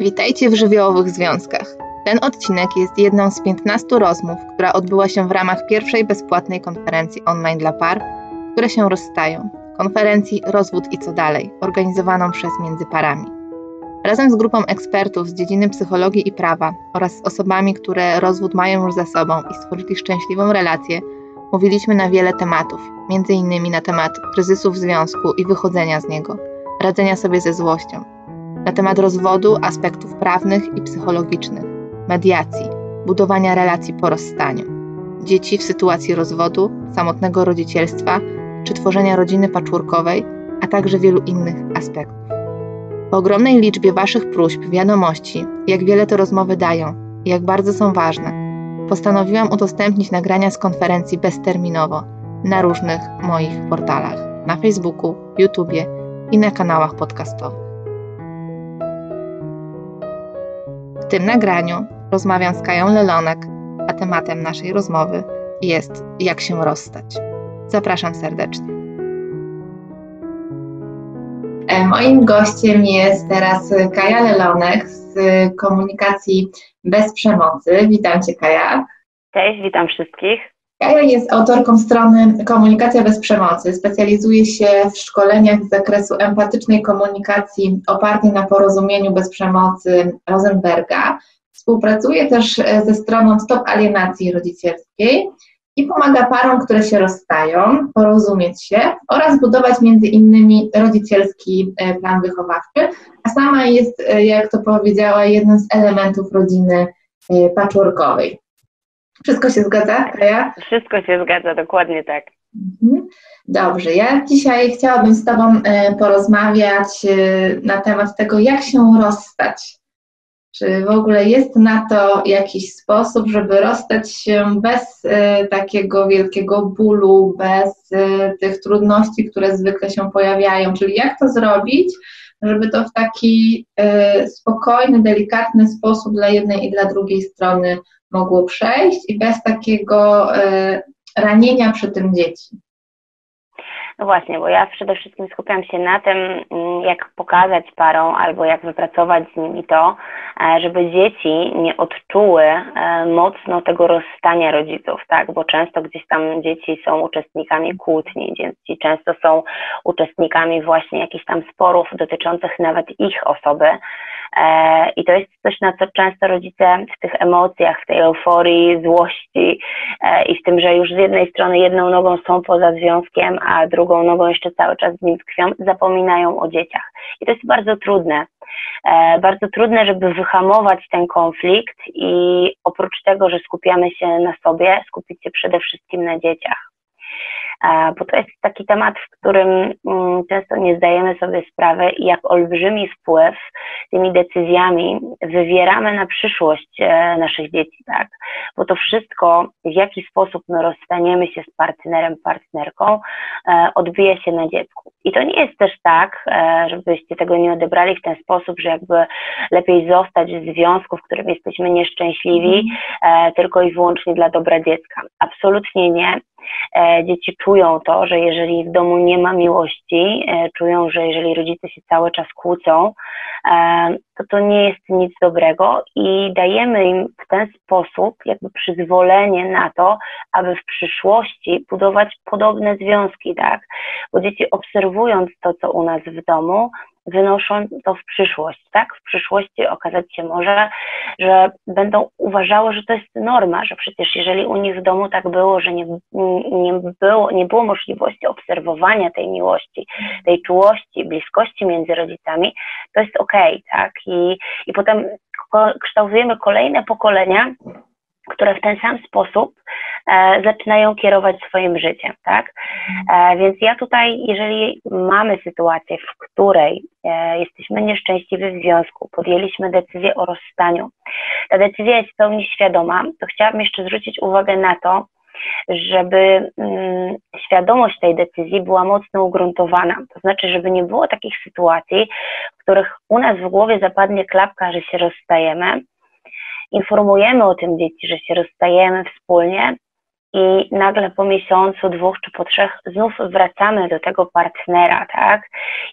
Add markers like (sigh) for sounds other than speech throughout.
Witajcie w żywiołowych związkach. Ten odcinek jest jedną z 15 rozmów, która odbyła się w ramach pierwszej bezpłatnej konferencji online dla par, które się rozstają. Konferencji Rozwód i co dalej, organizowaną przez Międzyparami. Razem z grupą ekspertów z dziedziny psychologii i prawa oraz z osobami, które rozwód mają już za sobą i stworzyli szczęśliwą relację, mówiliśmy na wiele tematów, m.in. na temat kryzysu w związku i wychodzenia z niego, radzenia sobie ze złością, na temat rozwodu, aspektów prawnych i psychologicznych, mediacji, budowania relacji po rozstaniu, dzieci w sytuacji rozwodu, samotnego rodzicielstwa czy tworzenia rodziny patchworkowej, a także wielu innych aspektów. Po ogromnej liczbie Waszych próśb, wiadomości, jak wiele te rozmowy dają i jak bardzo są ważne, postanowiłam udostępnić nagrania z konferencji bezterminowo na różnych moich portalach na Facebooku, YouTubie i na kanałach podcastowych. Tym nagraniu rozmawiam z Kają Lelonek, a tematem naszej rozmowy jest jak się rozstać. Zapraszam serdecznie. E, moim gościem jest teraz Kaja Lelonek z komunikacji bez przemocy. Witam Cię, Kaja. Cześć, witam wszystkich. Kaja jest autorką strony Komunikacja bez przemocy. Specjalizuje się w szkoleniach z zakresu empatycznej komunikacji opartej na porozumieniu bez przemocy Rosenberga. Współpracuje też e, ze stroną Stop Alienacji Rodzicielskiej i pomaga parom, które się rozstają, porozumieć się oraz budować między innymi rodzicielski e, plan wychowawczy, a sama jest, e, jak to powiedziała, jednym z elementów rodziny patchworkowej. Wszystko się zgadza, Kaja? Wszystko się zgadza, dokładnie tak. Mhm. Dobrze, ja dzisiaj chciałabym z Tobą e, porozmawiać e, na temat tego, jak się rozstać. Czy w ogóle jest na to jakiś sposób, żeby rozstać się bez e, takiego wielkiego bólu, bez tych trudności, które zwykle się pojawiają? Czyli jak to zrobić, żeby to w taki spokojny, delikatny sposób dla jednej i dla drugiej strony mogło przejść i bez takiego e, ranienia przy tym dzieci. No właśnie, bo ja przede wszystkim skupiam się na tym, mm, jak pokazać parom albo jak wypracować z nimi to, e, żeby dzieci nie odczuły e, mocno tego rozstania rodziców, tak? Bo często gdzieś tam dzieci są uczestnikami kłótni, dzieci często są uczestnikami właśnie jakichś tam sporów dotyczących nawet ich osoby. E, I to jest coś, na co często rodzice w tych emocjach, w tej euforii, złości i w tym, że już z jednej strony jedną nogą są poza związkiem, a drugą nogą jeszcze cały czas z nim tkwią, zapominają o dzieciach. I to jest bardzo trudne. E, bardzo trudne, żeby wyhamować ten konflikt i oprócz tego, że skupiamy się na sobie, skupić się przede wszystkim na dzieciach bo to jest taki temat, w którym mm, często nie zdajemy sobie sprawy, jak olbrzymi wpływ tymi decyzjami wywieramy na przyszłość e, naszych dzieci, tak? Bo to wszystko, w jaki sposób my rozstaniemy się z partnerem, partnerką, e, odbija się na dziecku. I to nie jest też tak, e, żebyście tego nie odebrali w ten sposób, że jakby lepiej zostać w związku, w którym jesteśmy nieszczęśliwi, mm. tylko i wyłącznie dla dobra dziecka. Absolutnie nie. E, dzieci czują to, że jeżeli w domu nie ma miłości, e, czują, że jeżeli rodzice się cały czas kłócą, e, to to nie jest nic dobrego i dajemy im w ten sposób jakby przyzwolenie na to, aby w przyszłości budować podobne związki, tak? Bo dzieci obserwując to, co u nas w domu, wynoszą to w przyszłość, tak? W przyszłości okazać się może, że będą uważały, że to jest norma, że przecież jeżeli u nich w domu tak było, że nie, nie, było, nie było możliwości obserwowania tej miłości, tej czułości, bliskości między rodzicami, to jest okej, okay, tak? I, I potem kształtujemy kolejne pokolenia, które w ten sam sposób e, zaczynają kierować swoim życiem, tak? E, więc ja tutaj, jeżeli mamy sytuację, w której e, jesteśmy nieszczęśliwi w związku, podjęliśmy decyzję o rozstaniu, ta decyzja jest w pełni świadoma, to chciałabym jeszcze zwrócić uwagę na to, żeby mm, świadomość tej decyzji była mocno ugruntowana. To znaczy, żeby nie było takich sytuacji, w których u nas w głowie zapadnie klapka, że się rozstajemy, informujemy o tym dzieci, że się rozstajemy wspólnie i nagle po miesiącu, dwóch czy po trzech znów wracamy do tego partnera, tak?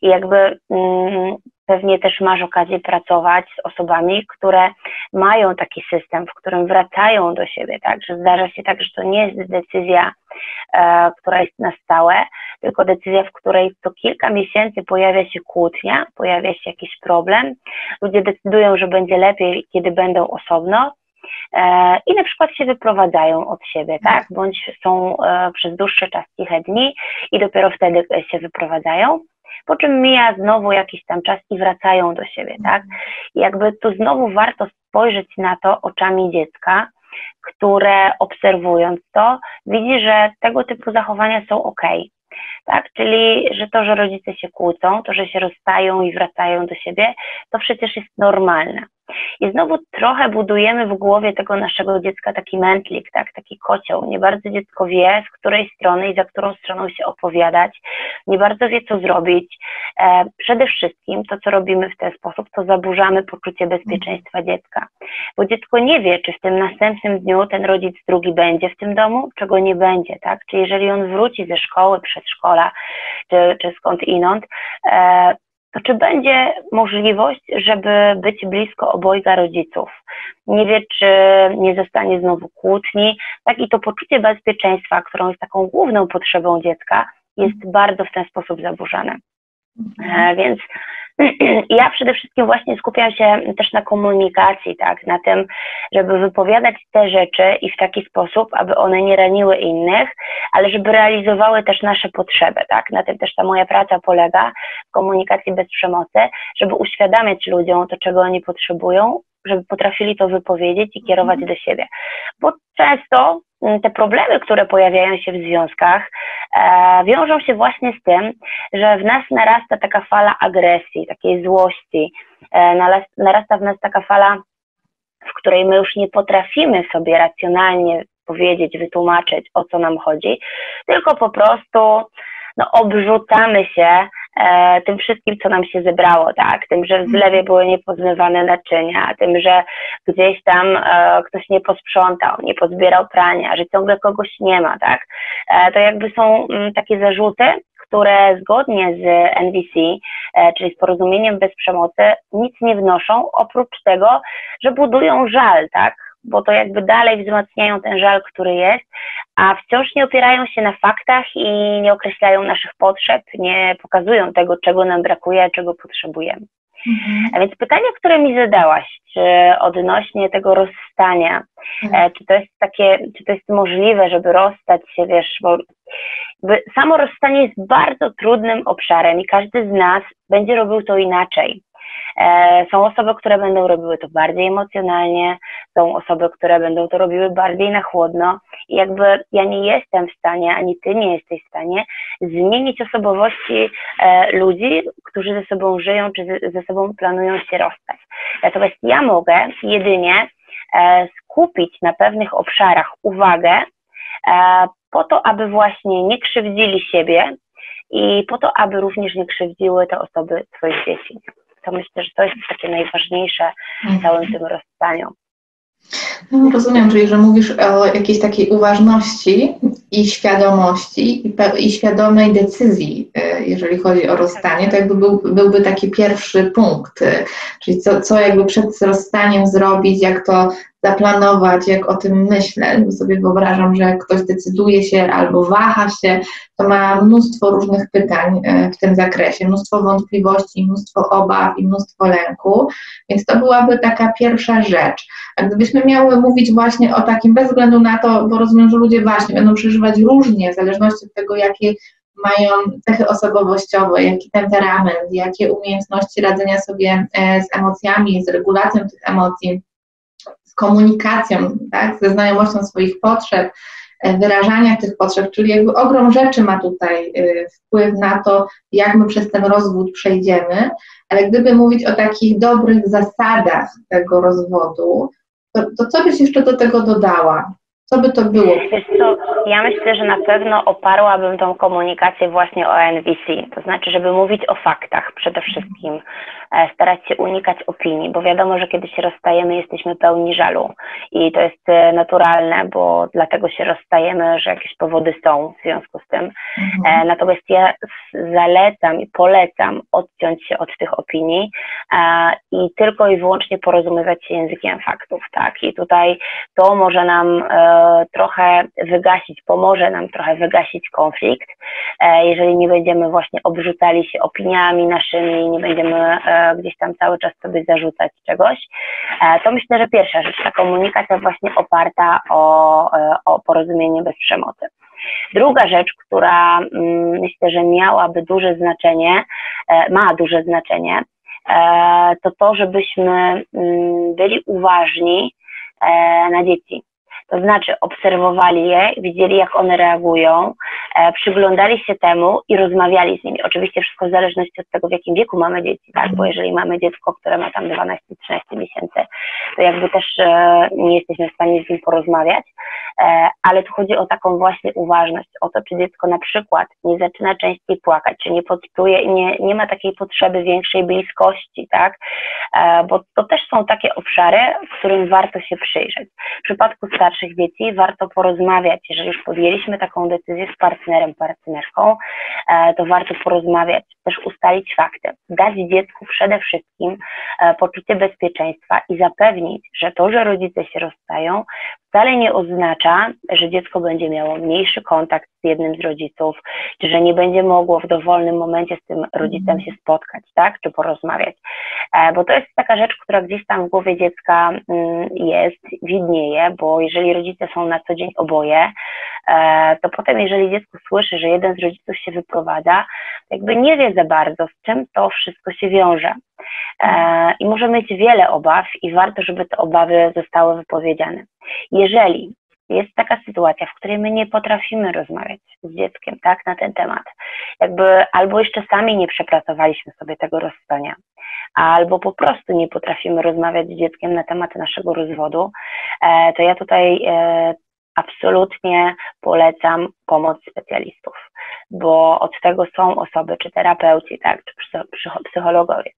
I jakby mm, pewnie też masz okazję pracować z osobami, które mają taki system, w którym wracają do siebie, tak? Że zdarza się tak, że to nie jest decyzja, e, która jest na stałe, tylko decyzja, w której co kilka miesięcy pojawia się kłótnia, pojawia się jakiś problem. Ludzie decydują, że będzie lepiej, kiedy będą osobno, e, i na przykład się wyprowadzają od siebie, tak? Bądź są e, przez dłuższy czas ciche dni i dopiero wtedy się wyprowadzają po czym mija znowu jakiś tam czas i wracają do siebie, tak? I jakby tu znowu warto spojrzeć na to oczami dziecka, które obserwując to, widzi, że tego typu zachowania są ok. Tak, czyli że to, że rodzice się kłócą, to, że się rozstają i wracają do siebie, to przecież jest normalne. I znowu trochę budujemy w głowie tego naszego dziecka taki mętlik, tak, taki kocioł. Nie bardzo dziecko wie, z której strony i za którą stroną się opowiadać. Nie bardzo wie, co zrobić. E, przede wszystkim to, co robimy w ten sposób, to zaburzamy poczucie bezpieczeństwa dziecka. Bo dziecko nie wie, czy w tym następnym dniu ten rodzic drugi będzie w tym domu, czego nie będzie, tak? Czy jeżeli on wróci ze szkoły, przedszkola, czy, czy skąd inąd, e, to czy będzie możliwość, żeby być blisko obojga rodziców? Nie wie, czy nie zostanie znowu kłótni, tak i to poczucie bezpieczeństwa, którą jest taką główną potrzebą dziecka, jest bardzo w ten sposób zaburzane. E, więc (clears throat) ja przede wszystkim właśnie skupiam się też na komunikacji, tak, na tym, żeby wypowiadać te rzeczy i w taki sposób, aby one nie raniły innych, ale żeby realizowały też nasze potrzeby, tak. Na tym też ta moja praca polega w komunikacji bez przemocy, żeby uświadamiać ludziom to, czego oni potrzebują, żeby potrafili to wypowiedzieć i kierować do siebie. Bo często te problemy, które pojawiają się w związkach, e, wiążą się właśnie z tym, że w nas narasta taka fala agresji, takiej złości, e, narasta w nas taka fala, w której my już nie potrafimy sobie racjonalnie powiedzieć, wytłumaczyć, o co nam chodzi, tylko po prostu no, obrzucamy się e, tym wszystkim, co nam się zebrało, tak? Tym, że w zlewie były niepozmywane naczynia, tym, że gdzieś tam e, ktoś nie posprzątał, nie pozbierał prania, że ciągle kogoś nie ma, tak? E, to jakby są m, mm, takie zarzuty, które zgodnie z NVC, e, czyli z porozumieniem bez przemocy, nic nie wnoszą, oprócz tego, że budują żal, tak? Bo to jakby dalej wzmacniają ten żal, który jest, a wciąż nie opierają się na faktach i nie określają naszych potrzeb, nie pokazują tego, czego nam brakuje, czego potrzebujemy. Mhm. A więc pytanie, które mi zadałaś, czy odnośnie tego rozstania, mhm. Czy to jest takie, czy to jest możliwe, żeby rozstać się, wiesz, bo samo rozstanie jest bardzo trudnym obszarem i każdy z nas będzie robił to inaczej. E, są osoby, które będą robiły to bardziej emocjonalnie, są osoby, które będą to robiły bardziej na chłodno i jakby ja nie jestem w stanie, ani ty nie jesteś w stanie zmienić osobowości e, ludzi, którzy ze sobą żyją, czy ze sobą planują się rozstać. Natomiast ja mogę jedynie e, skupić na pewnych obszarach uwagę po to, aby właśnie nie krzywdzili siebie i po to, aby również nie krzywdziły te osoby swoich dzieci to myślę, że to jest takie najważniejsze w całym tym rozstaniu. No, rozumiem, czyli że mówisz o jakiejś takiej uważności i świadomości i, i świadomej decyzji, e, jeżeli chodzi o rozstanie, to jakby był, byłby taki pierwszy punkt, e, czyli co, co jakby przed rozstaniem zrobić, jak to zaplanować, jak o tym myślę. Sobie wyobrażam, że jak ktoś decyduje się albo waha się, to ma mnóstwo różnych pytań e, w tym zakresie, mnóstwo wątpliwości, mnóstwo obaw i mnóstwo lęku, więc to byłaby taka pierwsza rzecz. A gdybyśmy miały mówić właśnie o takim, bez względu na to, bo rozumiem, że ludzie właśnie będą przeżywać różnie, w zależności od tego, jakie mają cechy osobowościowe, jaki temperament, jakie umiejętności radzenia sobie e, z emocjami, z regulacją tych emocji, komunikacją, tak, ze znajomością swoich potrzeb, e, wyrażania tych potrzeb, czyli jakby ogrom rzeczy ma tutaj e, wpływ na to, jak my przez ten rozwód przejdziemy, ale gdyby mówić o takich dobrych zasadach tego rozwodu, to, to co byś jeszcze do tego dodała? Co by to było? Co, ja myślę, że na pewno oparłabym tą komunikację właśnie o NVC, to znaczy, żeby mówić o faktach przede wszystkim, starać się unikać opinii, bo wiadomo, że kiedy się rozstajemy, jesteśmy pełni żalu i to jest e, naturalne, bo dlatego się rozstajemy, że jakieś powody są w związku z tym. Mhm. Natomiast ja zalecam i polecam odciąć się od tych opinii i tylko i wyłącznie porozumiewać się językiem faktów, tak? I tutaj to może nam trochę wygasić, pomoże nam trochę wygasić konflikt, jeżeli nie będziemy właśnie obrzucali się opiniami naszymi, nie będziemy e, gdzieś tam cały czas sobie zarzucać czegoś, e, to myślę, że pierwsza rzecz, ta komunikacja właśnie oparta o, e, o porozumienie bez przemocy. Druga rzecz, która mm, myślę, że miałaby duże znaczenie, ma duże znaczenie, to to, żebyśmy mm, byli uważni na dzieci. To znaczy obserwowali je, widzieli jak one reagują, e, przyglądali się temu i rozmawiali z nimi. Oczywiście wszystko w zależności od tego, w jakim wieku mamy dzieci, tak? Bo jeżeli mamy dziecko, które ma tam 12-13 miesięcy, to jakby też e, nie jesteśmy w stanie z nim porozmawiać, ale tu chodzi o taką właśnie uważność, o to, czy dziecko na przykład nie zaczyna częściej płakać, czy nie podczuje, nie, nie ma takiej potrzeby większej bliskości, tak? E, bo to też są takie obszary, w którym warto się przyjrzeć. W przypadku starszych dzieci, warto porozmawiać. Jeżeli już podjęliśmy taką decyzję z partnerem, partnerką, e, to warto porozmawiać, też ustalić fakty, dać dziecku przede wszystkim e, poczucie bezpieczeństwa i zapewnić, że to, że rodzice się rozstają, wcale nie oznacza, że dziecko będzie miało mniejszy kontakt z jednym z rodziców, czy że nie będzie mogło w dowolnym momencie z tym rodzicem się spotkać, tak, czy porozmawiać. E, bo to jest taka rzecz, która gdzieś tam w głowie dziecka mm, jest, widnieje, bo jeżeli rodzice są na co dzień oboje, e, to potem jeżeli dziecko słyszy, że jeden z rodziców się wyprowadza, jakby nie wie za bardzo, z czym to wszystko się wiąże. E, I może mieć wiele obaw i warto, żeby te obawy zostały wypowiedziane. Jeżeli jest taka sytuacja, w której my nie potrafimy rozmawiać z dzieckiem, tak, na ten temat, jakby albo jeszcze sami nie przepracowaliśmy sobie tego rozstania, albo po prostu nie potrafimy rozmawiać z dzieckiem na temat naszego rozwodu, e, to ja tutaj e, absolutnie polecam pomoc specjalistów, bo od tego są osoby, czy terapeuci, tak, czy psychologowie,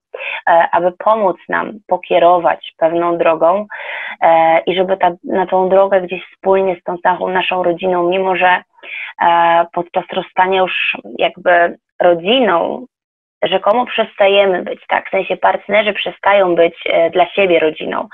e, aby pomóc nam pokierować pewną drogą e, i żeby ta, na tą drogę gdzieś wspólnie z tą całą naszą rodziną, mimo że e, podczas rozstania już jakby rodziną rzekomo przestajemy być, tak? W sensie partnerzy przestają być dla siebie rodziną,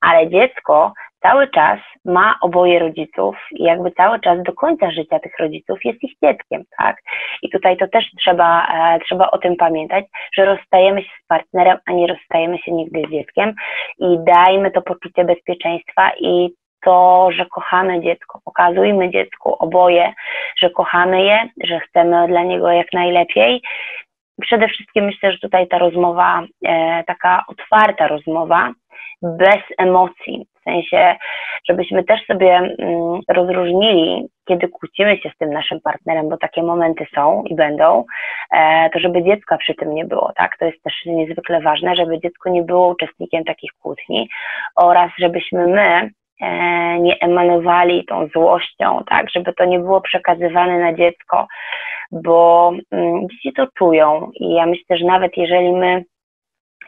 ale dziecko cały czas ma oboje rodziców i jakby cały czas do końca życia tych rodziców jest ich dzieckiem, tak? I tutaj to też trzeba, e, trzeba o tym pamiętać, że rozstajemy się z partnerem, a nie rozstajemy się nigdy z dzieckiem i dajmy to poczucie bezpieczeństwa i to, że kochamy dziecko, pokazujmy dziecku oboje, że kochamy je, że chcemy dla niego jak najlepiej. Przede wszystkim myślę, że tutaj ta rozmowa, e, taka otwarta rozmowa, bez emocji, w sensie, żebyśmy też sobie mm, rozróżnili, kiedy kłócimy się z tym naszym partnerem, bo takie momenty są i będą, e, to żeby dziecka przy tym nie było, tak? To jest też niezwykle ważne, żeby dziecko nie było uczestnikiem takich kłótni oraz żebyśmy my nie emanowali tą złością, tak, żeby to nie było przekazywane na dziecko, bo mm, dzieci to czują i ja myślę, że nawet jeżeli my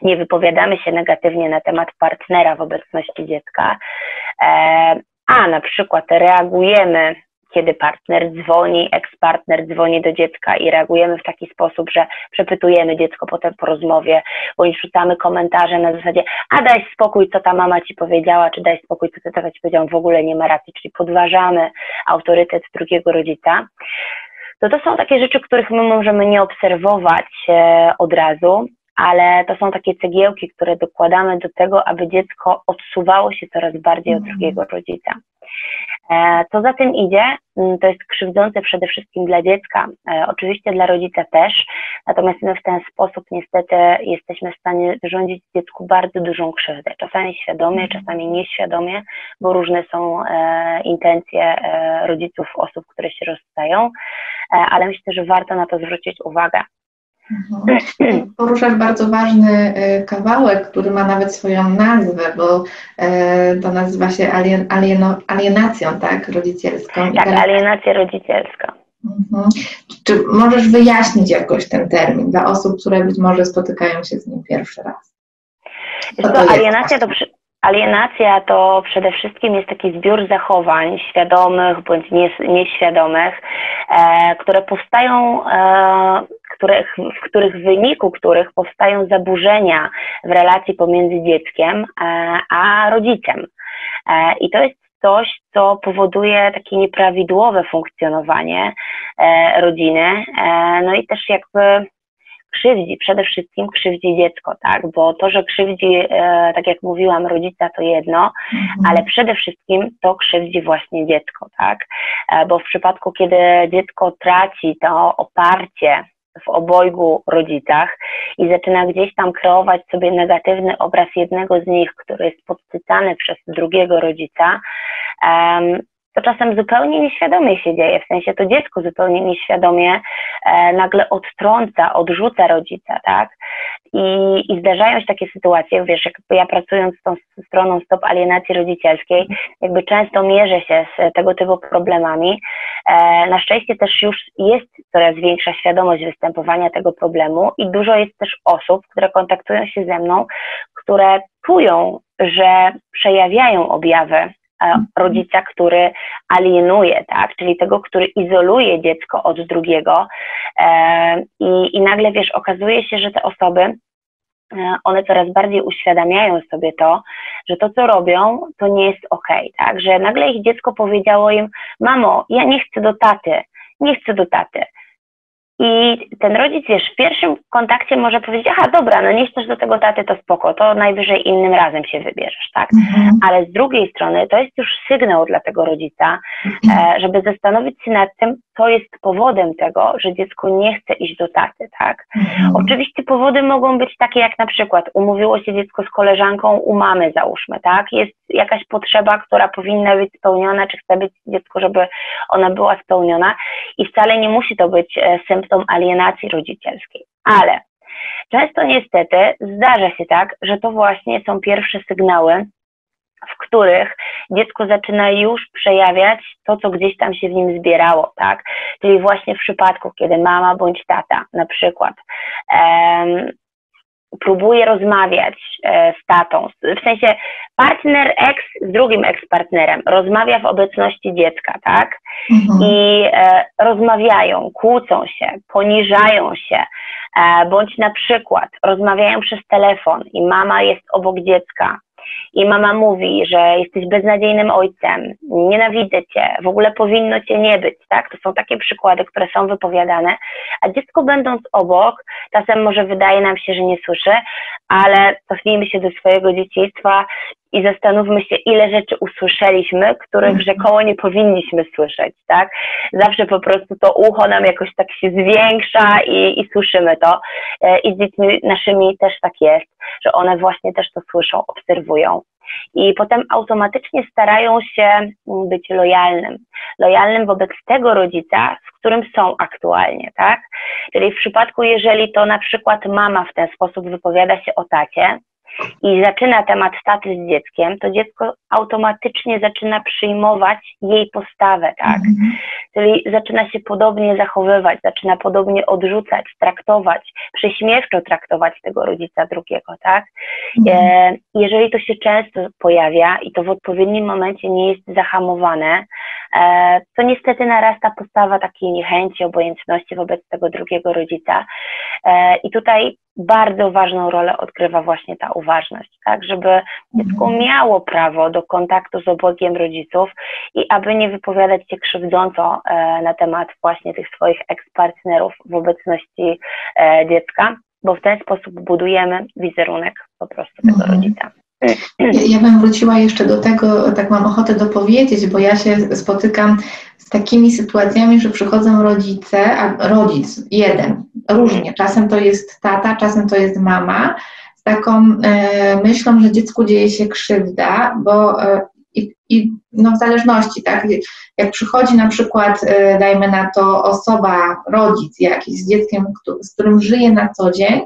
nie wypowiadamy się negatywnie na temat partnera w obecności dziecka, e, a na przykład reagujemy kiedy partner dzwoni, eks-partner dzwoni do dziecka i reagujemy w taki sposób, że przepytujemy dziecko potem po rozmowie, bądź rzucamy komentarze na zasadzie, a daj spokój, co ta mama ci powiedziała, czy daj spokój, co tata ci powiedział, w ogóle nie ma racji, czyli podważamy autorytet drugiego rodzica. To to są takie rzeczy, których my możemy nie obserwować e, od razu, ale to są takie cegiełki, które dokładamy do tego, aby dziecko odsuwało się coraz bardziej od mhm. drugiego rodzica. E, co za tym idzie, mm, to jest krzywdzące przede wszystkim dla dziecka, e, oczywiście dla rodzica też, natomiast my w ten sposób niestety jesteśmy w stanie wyrządzić dziecku bardzo dużą krzywdę, czasami świadomie, mhm. czasami nieświadomie, bo różne są e, intencje rodziców, osób, które się rozstają, ale myślę, że warto na to zwrócić uwagę. Mhm. Poruszasz bardzo ważny y, kawałek, który ma nawet swoją nazwę, bo y, to nazywa się alien, alieno, alienacją, tak, rodzicielską. Tak, alienacja rodzicielska. Mhm. Czy możesz wyjaśnić jakoś ten termin dla osób, które być może spotykają się z nim pierwszy raz? To, to alienacja to, przy, Alienacja to przede wszystkim jest taki zbiór zachowań świadomych bądź nieświadomych, e, które powstają, e, których, w których wyniku których powstają zaburzenia w relacji pomiędzy dzieckiem e, a rodzicem. E, I to jest coś, co powoduje takie nieprawidłowe funkcjonowanie e, rodziny, no i też jakby krzywdzi, przede wszystkim krzywdzi dziecko, tak? Bo to, że krzywdzi, e, tak jak mówiłam, rodzica to jedno, mhm. ale przede wszystkim to krzywdzi właśnie dziecko, tak? E, bo w przypadku, kiedy dziecko traci to oparcie w obojgu rodzicach i zaczyna gdzieś tam kreować sobie negatywny obraz jednego z nich, który jest podsycany przez drugiego rodzica, to czasem zupełnie nieświadomie się dzieje, w sensie to dziecko zupełnie nieświadomie e, nagle odtrąca, odrzuca rodzica, tak? I, I zdarzają się takie sytuacje, wiesz, jakby ja pracując z tą stroną stop alienacji rodzicielskiej, jakby często mierzę się z tego typu problemami. E, na szczęście też już jest coraz większa świadomość występowania tego problemu i dużo jest też osób, które kontaktują się ze mną, które czują, że przejawiają objawy. Rodzica, który alienuje, tak, czyli tego, który izoluje dziecko od drugiego e, i, i nagle, wiesz, okazuje się, że te osoby e, one coraz bardziej uświadamiają sobie to, że to, co robią, to nie jest ok, tak? Że nagle ich dziecko powiedziało im, mamo, ja nie chcę do taty, nie chcę do taty. I ten rodzic, wiesz, w pierwszym kontakcie może powiedzieć, aha, dobra, no nie chcesz do tego taty, to spoko, to najwyżej innym razem się wybierzesz, tak? Mhm. Ale z drugiej strony to jest już sygnał dla tego rodzica, mhm. e, żeby zastanowić się nad tym, co jest powodem tego, że dziecko nie chce iść do taty, tak? Mhm. Oczywiście powody mogą być takie jak na przykład umówiło się dziecko z koleżanką u mamy, załóżmy, tak? Jest jakaś potrzeba, która powinna być spełniona, czy chce być dziecko, żeby ona była spełniona i wcale nie musi to być e, alienacji rodzicielskiej. Ale często niestety zdarza się tak, że to właśnie są pierwsze sygnały, w których dziecko zaczyna już przejawiać to, co gdzieś tam się w nim zbierało, tak? Czyli właśnie w przypadku, kiedy mama bądź tata na przykład um, próbuje rozmawiać e, z tatą, w sensie partner ex z drugim ex-partnerem rozmawia w obecności dziecka, tak? Mhm. I e, rozmawiają, kłócą się, poniżają się, e, bądź na przykład rozmawiają przez telefon i mama jest obok dziecka i mama mówi, że jesteś beznadziejnym ojcem, nienawidzę cię, w ogóle powinno cię nie być, tak? To są takie przykłady, które są wypowiadane, a dziecko będąc obok, czasem może wydaje nam się, że nie słyszy, ale cofnijmy się do swojego dzieciństwa i zastanówmy się, ile rzeczy usłyszeliśmy, których mhm. rzekomo nie powinniśmy słyszeć, tak? Zawsze po prostu to ucho nam jakoś tak się zwiększa i, i słyszymy to. E, I z dziećmi naszymi też tak jest, że one właśnie też to słyszą, obserwują. I potem automatycznie starają się być lojalnym. Lojalnym wobec tego rodzica, z którym są aktualnie, tak? Czyli w przypadku, jeżeli to na przykład mama w ten sposób wypowiada się o tacie, i zaczyna temat taty z dzieckiem, to dziecko automatycznie zaczyna przyjmować jej postawę, tak? Mhm. Czyli zaczyna się podobnie zachowywać, zaczyna podobnie odrzucać, traktować, prześmiewczo traktować tego rodzica drugiego, tak? Mhm. E, jeżeli to się często pojawia i to w odpowiednim momencie nie jest zahamowane, e, to niestety narasta postawa takiej niechęci, obojętności wobec tego drugiego rodzica. E, I tutaj bardzo ważną rolę odgrywa właśnie ta uważność, tak, żeby dziecko mhm. miało prawo do kontaktu z obojgiem rodziców i aby nie wypowiadać się krzywdząco e, na temat właśnie tych swoich ekspartnerów w obecności e, dziecka, bo w ten sposób budujemy wizerunek po prostu tego mhm. rodzica. Ja bym wróciła jeszcze do tego, tak mam ochotę dopowiedzieć, bo ja się spotykam z takimi sytuacjami, że przychodzą rodzice, a rodzic jeden, różnie, czasem to jest tata, czasem to jest mama, taką e, myślą, że dziecku dzieje się krzywda, bo e, i, i no w zależności, tak, jak przychodzi na przykład, e, dajmy na to osoba, rodzic jakiś z dzieckiem, z którym żyje na co dzień,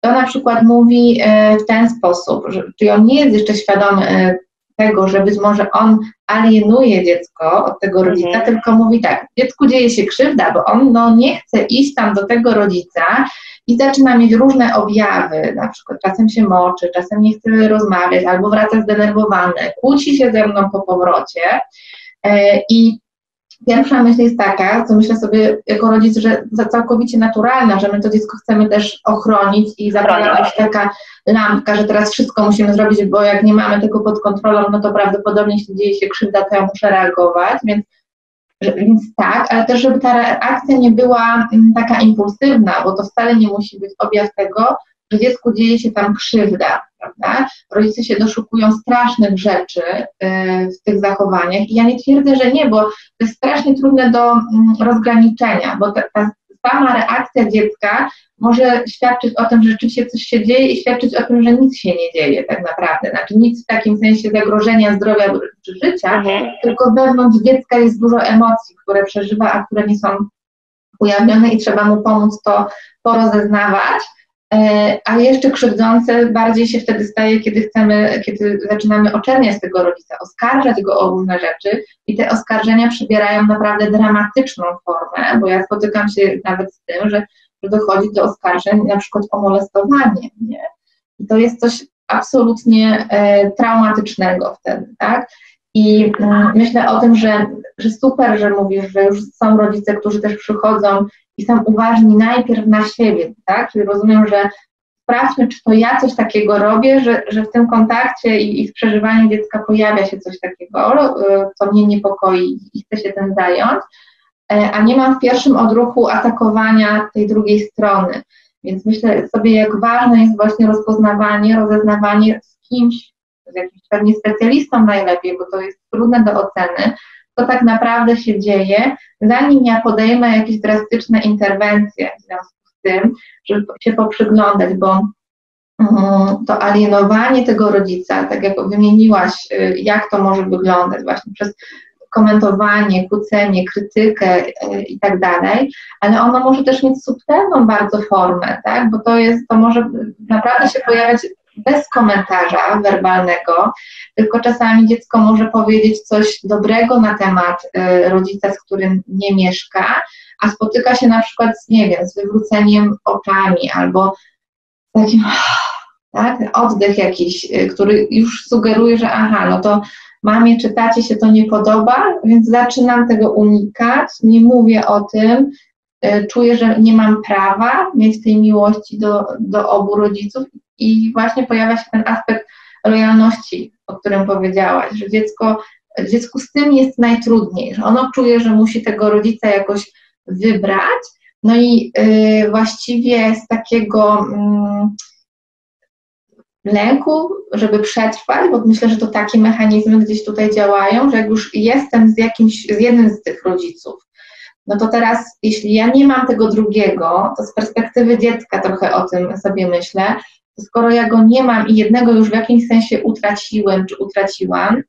to na przykład mówi w ten sposób, że, czyli on nie jest jeszcze świadomy tego, że być może on alienuje dziecko od tego rodzica, mhm. tylko mówi tak, dziecku dzieje się krzywda, bo on no, nie chce iść tam do tego rodzica i zaczyna mieć różne objawy, na przykład czasem się moczy, czasem nie chce rozmawiać, albo wraca zdenerwowany, kłóci się ze mną po powrocie. E, i Pierwsza myśl jest taka, co myślę sobie jako rodzic, że całkowicie naturalna, że my to dziecko chcemy też ochronić i zapala taka lampka, że teraz wszystko musimy zrobić, bo jak nie mamy tego pod kontrolą, no to prawdopodobnie jeśli dzieje się krzywda, to ja muszę reagować, więc, więc tak, ale też żeby ta reakcja nie była mm, taka impulsywna, bo to wcale nie musi być objaw tego, że dziecku dzieje się tam krzywda, prawda? Rodzice się doszukują strasznych rzeczy y, w tych zachowaniach i ja nie twierdzę, że nie, bo to jest strasznie trudne do mm, rozgraniczenia, bo ta, ta sama reakcja dziecka może świadczyć o tym, że rzeczywiście coś się dzieje i świadczyć o tym, że nic się nie dzieje tak naprawdę. Znaczy nic w takim sensie zagrożenia zdrowia czy życia, mhm. tylko wewnątrz dziecka jest dużo emocji, które przeżywa, a które nie są ujawnione i trzeba mu pomóc to porozeznawać a jeszcze krzywdzące bardziej się wtedy staje, kiedy chcemy, kiedy zaczynamy oczerniać tego rodzica, oskarżać go o różne rzeczy i te oskarżenia przybierają naprawdę dramatyczną formę, bo ja spotykam się nawet z tym, że, że dochodzi do oskarżeń na przykład o molestowanie, nie? I to jest coś absolutnie e, traumatycznego wtedy, tak? I mm, myślę o tym, że, że super, że mówisz, że już są rodzice, którzy też przychodzą i są uważni najpierw na siebie, tak? Czyli rozumiem, że sprawdźmy, czy to ja coś takiego robię, że, że w tym kontakcie i, i w przeżywaniu dziecka pojawia się coś takiego, y, co mnie niepokoi i chcę się tym zająć, e, a nie mam w pierwszym odruchu atakowania tej drugiej strony. Więc myślę sobie, jak ważne jest właśnie rozpoznawanie, rozeznawanie z kimś, z jakimś pewnie specjalistą najlepiej, bo to jest trudne do oceny, co tak naprawdę się dzieje, zanim ja podejmę jakieś drastyczne interwencje w związku z tym, żeby się poprzyglądać, bo mm, to alienowanie tego rodzica, tak jak wymieniłaś, y, jak to może wyglądać właśnie przez komentowanie, kłócenie, krytykę y, i tak dalej, ale ono może też mieć subtelną bardzo formę, tak, bo to jest, to może naprawdę się pojawiać bez komentarza werbalnego, tylko czasami dziecko może powiedzieć coś dobrego na temat y, rodzica, z którym nie mieszka, a spotyka się na przykład z, nie wiem, z wywróceniem oczami albo takim (sighs) tak, oddech jakiś, y, który już sugeruje, że aha, no to mamie czy tacie się to nie podoba, więc zaczynam tego unikać, nie mówię o tym, y, czuję, że nie mam prawa mieć tej miłości do, do obu rodziców i właśnie pojawia się ten aspekt lojalności, o którym powiedziałaś, że dziecko, dziecku z tym jest najtrudniej, że ono czuje, że musi tego rodzica jakoś wybrać, no i y, właściwie z takiego y, lęku, żeby przetrwać, bo myślę, że to takie mechanizmy gdzieś tutaj działają, że jak już jestem z jakimś, z jednym z tych rodziców, no to teraz, jeśli ja nie mam tego drugiego, to z perspektywy dziecka trochę o tym sobie myślę, skoro ja go nie mam i jednego już w jakimś sensie utraciłem czy utraciłam,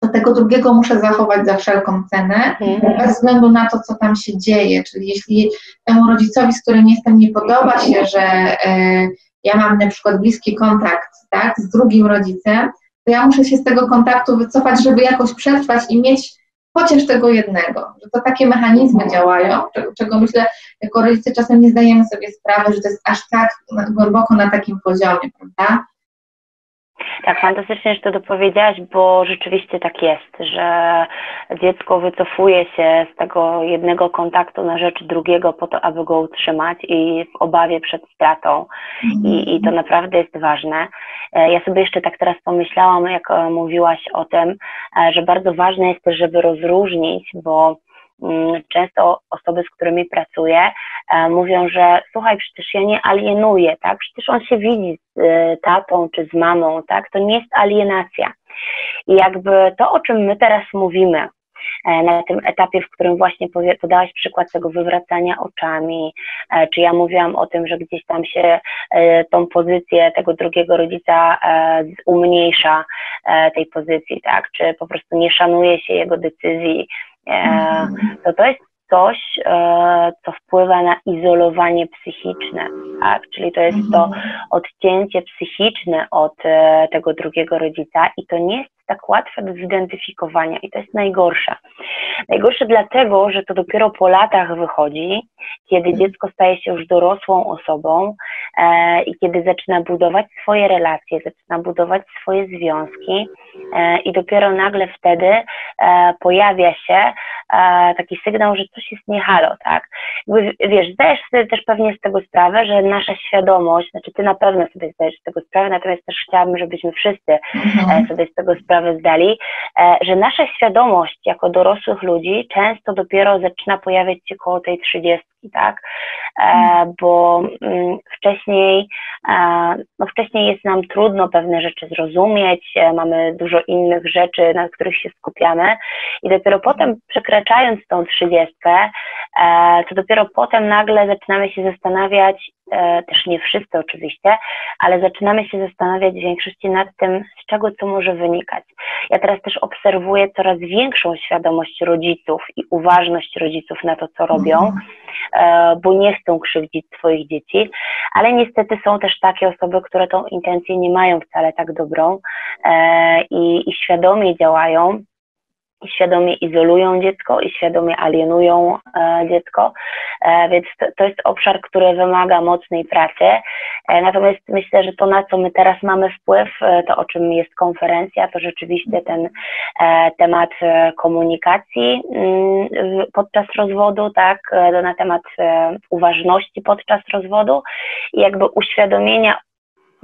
to tego drugiego muszę zachować za wszelką cenę, mhm. bez względu na to, co tam się dzieje. Czyli jeśli temu rodzicowi, z którym jestem, nie podoba się, że e, ja mam na przykład bliski kontakt tak, z drugim rodzicem, to ja muszę się z tego kontaktu wycofać, żeby jakoś przetrwać i mieć chociaż tego jednego, że to takie mechanizmy działają, czego myślę, jako rodzice czasem nie zdajemy sobie sprawy, że to jest aż tak głęboko na takim poziomie, prawda? Tak, fantastycznie, że to dopowiedziałaś, bo rzeczywiście tak jest, że dziecko wycofuje się z tego jednego kontaktu na rzecz drugiego po to, aby go utrzymać i w obawie przed stratą. I, i to naprawdę jest ważne. E, ja sobie jeszcze tak teraz pomyślałam, jak e, mówiłaś o tym, e, że bardzo ważne jest też, żeby rozróżnić, bo często osoby, z którymi pracuję, mówią, że słuchaj, przecież ja nie alienuję, tak? Przecież on się widzi z tatą czy z mamą, tak? To nie jest alienacja. I jakby to, o czym my teraz mówimy, E, na tym etapie, w którym właśnie podałaś przykład tego wywracania oczami, e, czy ja mówiłam o tym, że gdzieś tam się e, tą pozycję tego drugiego rodzica umniejsza tej pozycji, tak, czy po prostu nie szanuje się jego decyzji. To to jest coś, co wpływa na izolowanie psychiczne, tak? Czyli to jest to mhm. odcięcie psychiczne od tego drugiego rodzica i to nie jest tak łatwe do zidentyfikowania i to jest najgorsze. Najgorsze dlatego, że to dopiero po latach wychodzi, kiedy mhm. dziecko staje się już dorosłą osobą e, i kiedy zaczyna budować swoje relacje, zaczyna budować swoje związki e, i dopiero nagle wtedy e, pojawia się e, taki sygnał, że coś jest niehalo, tak? Jakby, wiesz, zdajesz sobie też pewnie z tego sprawę, że nasza świadomość, znaczy ty na pewno sobie zdajesz z tego sprawę, natomiast też chciałabym, żebyśmy wszyscy mhm. E, sobie z tego sprawę zdali, e, że nasza świadomość jako dorosłych ludzi często dopiero zaczyna pojawiać się koło tej trzydziestki, tak? E. Bo mm, wcześniej, no wcześniej jest nam trudno pewne rzeczy zrozumieć, mamy dużo innych rzeczy, na których się skupiamy i dopiero potem przekraczając tą trzydziestkę, to dopiero potem nagle zaczynamy się zastanawiać, E, też nie wszyscy oczywiście, ale zaczynamy się zastanawiać w większości nad tym, z czego to może wynikać. Ja teraz też obserwuję coraz większą świadomość rodziców i uważność rodziców na to, co robią, mhm. e, bo nie chcą krzywdzić swoich dzieci, ale niestety są też takie osoby, które tą intencję nie mają wcale tak dobrą e, i, i świadomie działają świadomie izolują dziecko i świadomie alienują e, dziecko, e, więc to, to, jest obszar, który wymaga mocnej pracy. E, natomiast myślę, że to, na co my teraz mamy wpływ, to o czym jest konferencja, to rzeczywiście ten temat komunikacji mm, podczas rozwodu, tak, na temat uważności podczas rozwodu i jakby uświadomienia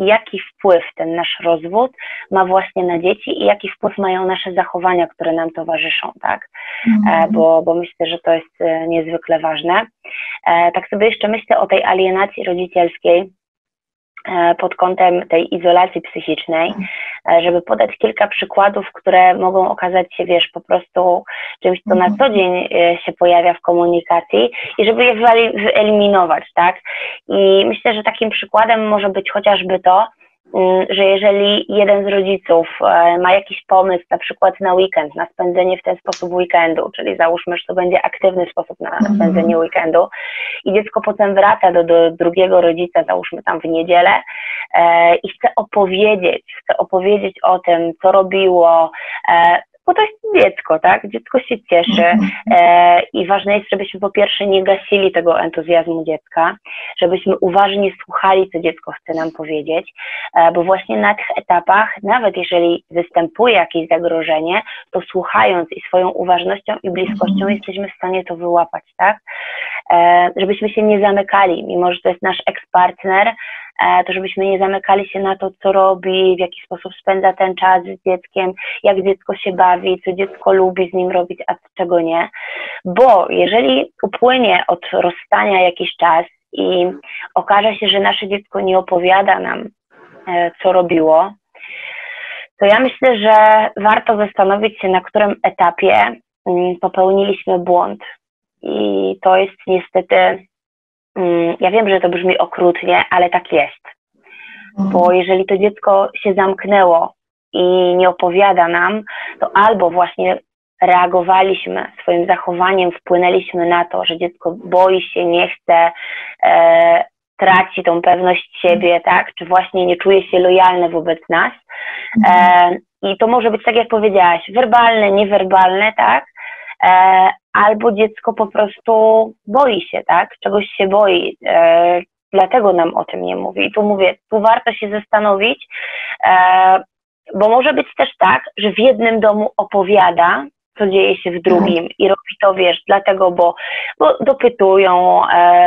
jaki wpływ ten nasz rozwód ma właśnie na dzieci i jaki wpływ mają nasze zachowania, które nam towarzyszą, tak? Mhm. Bo, bo myślę, że to jest e, niezwykle ważne. E, tak sobie jeszcze myślę o tej alienacji rodzicielskiej, E, pod kątem tej izolacji psychicznej, e, żeby podać kilka przykładów, które mogą okazać się, wiesz, po prostu czymś, co na mhm. co dzień e, się pojawia w komunikacji i żeby je wyeliminować, tak? I myślę, że takim przykładem może być chociażby to, że jeżeli jeden z rodziców e, ma jakiś pomysł, na przykład na weekend, na spędzenie w ten sposób weekendu, czyli załóżmy, że to będzie aktywny sposób na mhm. spędzenie weekendu i dziecko potem wraca do, do drugiego rodzica, załóżmy tam w niedzielę e, i chce opowiedzieć, chce opowiedzieć o tym, co robiło, e, bo to jest dziecko, tak? Dziecko się cieszy mhm. e, i ważne jest, żebyśmy po pierwsze nie gasili tego entuzjazmu dziecka, żebyśmy uważnie słuchali, co dziecko chce nam powiedzieć, e, bo właśnie na tych etapach, nawet jeżeli występuje jakieś zagrożenie, to słuchając i swoją uważnością i bliskością mhm. jesteśmy w stanie to wyłapać, tak? E, żebyśmy się nie zamykali, mimo że to jest nasz ekspartner, to żebyśmy nie zamykali się na to, co robi, w jaki sposób spędza ten czas z dzieckiem, jak dziecko się bawi, co dziecko lubi z nim robić, a czego nie. Bo jeżeli upłynie od rozstania jakiś czas i okaże się, że nasze dziecko nie opowiada nam, e, co robiło, to ja myślę, że warto zastanowić się, na którym etapie mm, popełniliśmy błąd. I to jest niestety ja wiem, że to brzmi okrutnie, ale tak jest. Bo mhm. jeżeli to dziecko się zamknęło i nie opowiada nam, to albo właśnie reagowaliśmy swoim zachowaniem, wpłynęliśmy na to, że dziecko boi się, nie chce, e, traci tą pewność siebie, tak? Czy właśnie nie czuje się lojalne wobec nas. E, mhm. I to może być tak, jak powiedziałaś, werbalne, niewerbalne, tak? E, albo dziecko po prostu boi się, tak? Czegoś się boi, e, dlatego nam o tym nie mówi. I tu mówię, tu warto się zastanowić, e, bo może być też tak, że w jednym domu opowiada, co dzieje się w drugim i robi to, wiesz, dlatego, bo, bo dopytują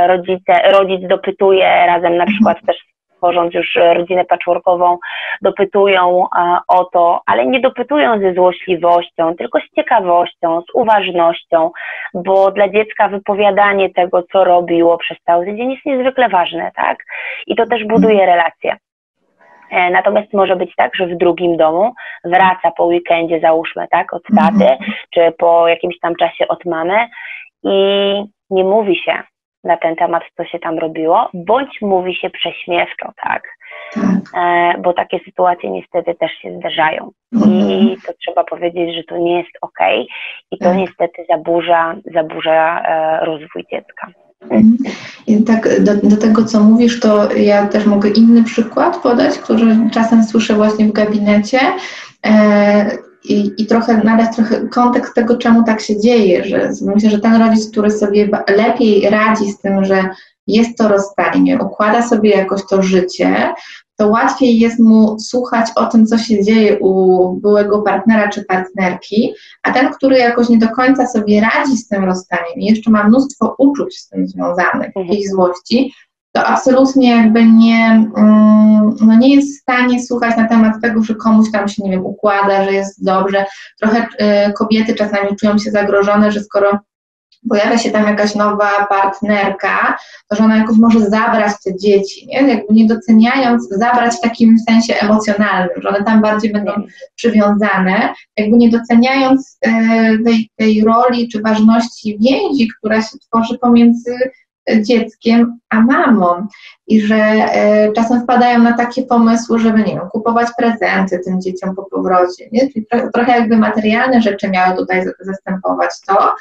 rodzice, rodzic dopytuje razem na przykład też tworząc już rodzinę patchworkową, dopytują o to, ale nie dopytują ze złośliwością, tylko z ciekawością, z uważnością, bo dla dziecka wypowiadanie tego, co robiło przez cały tydzień jest niezwykle ważne, tak? I to też buduje relacje. E, natomiast może być tak, że w drugim domu wraca po weekendzie, załóżmy, tak, od taty, mhm. czy po jakimś tam czasie od mamy i nie mówi się na ten temat, co się tam robiło, bądź mówi się prześmiewczo, tak? tak. E, bo takie sytuacje niestety też się zdarzają. Mhm. I to trzeba powiedzieć, że to nie jest ok i to tak. niestety zaburza, zaburza e, rozwój dziecka. Mhm. I tak do, do, tego, co mówisz, to ja też mogę inny przykład podać, który czasem słyszę właśnie w gabinecie. I, i trochę nadać trochę kontekst tego, czemu tak się dzieje, że myślę, że ten rodzic, który sobie lepiej radzi z tym, że jest to rozstanie, układa sobie jakoś to życie, to łatwiej jest mu słuchać o tym, co się dzieje u byłego partnera czy partnerki, a ten, który jakoś nie do końca sobie radzi z tym rozstaniem i jeszcze ma mnóstwo uczuć z tym związanych, mhm. jakiejś złości, to absolutnie jakby nie, mm, no nie jest w stanie słuchać na temat tego, że komuś tam się, nie wiem, układa, że jest dobrze. Trochę y, kobiety czasami czują się zagrożone, że skoro pojawia się tam jakaś nowa partnerka, to że ona jakoś może zabrać te dzieci, nie? Jakby nie doceniając, zabrać w takim sensie emocjonalnym, że one tam bardziej będą przywiązane, jakby nie doceniając y, tej, tej roli czy ważności więzi, która się tworzy pomiędzy dzieckiem, a mamą. I że e, czasem wpadają na takie pomysły, żeby, nie wiem, kupować prezenty tym dzieciom po powrocie. Nie? Czyli trochę jakby materialne rzeczy miały tutaj zastępować to.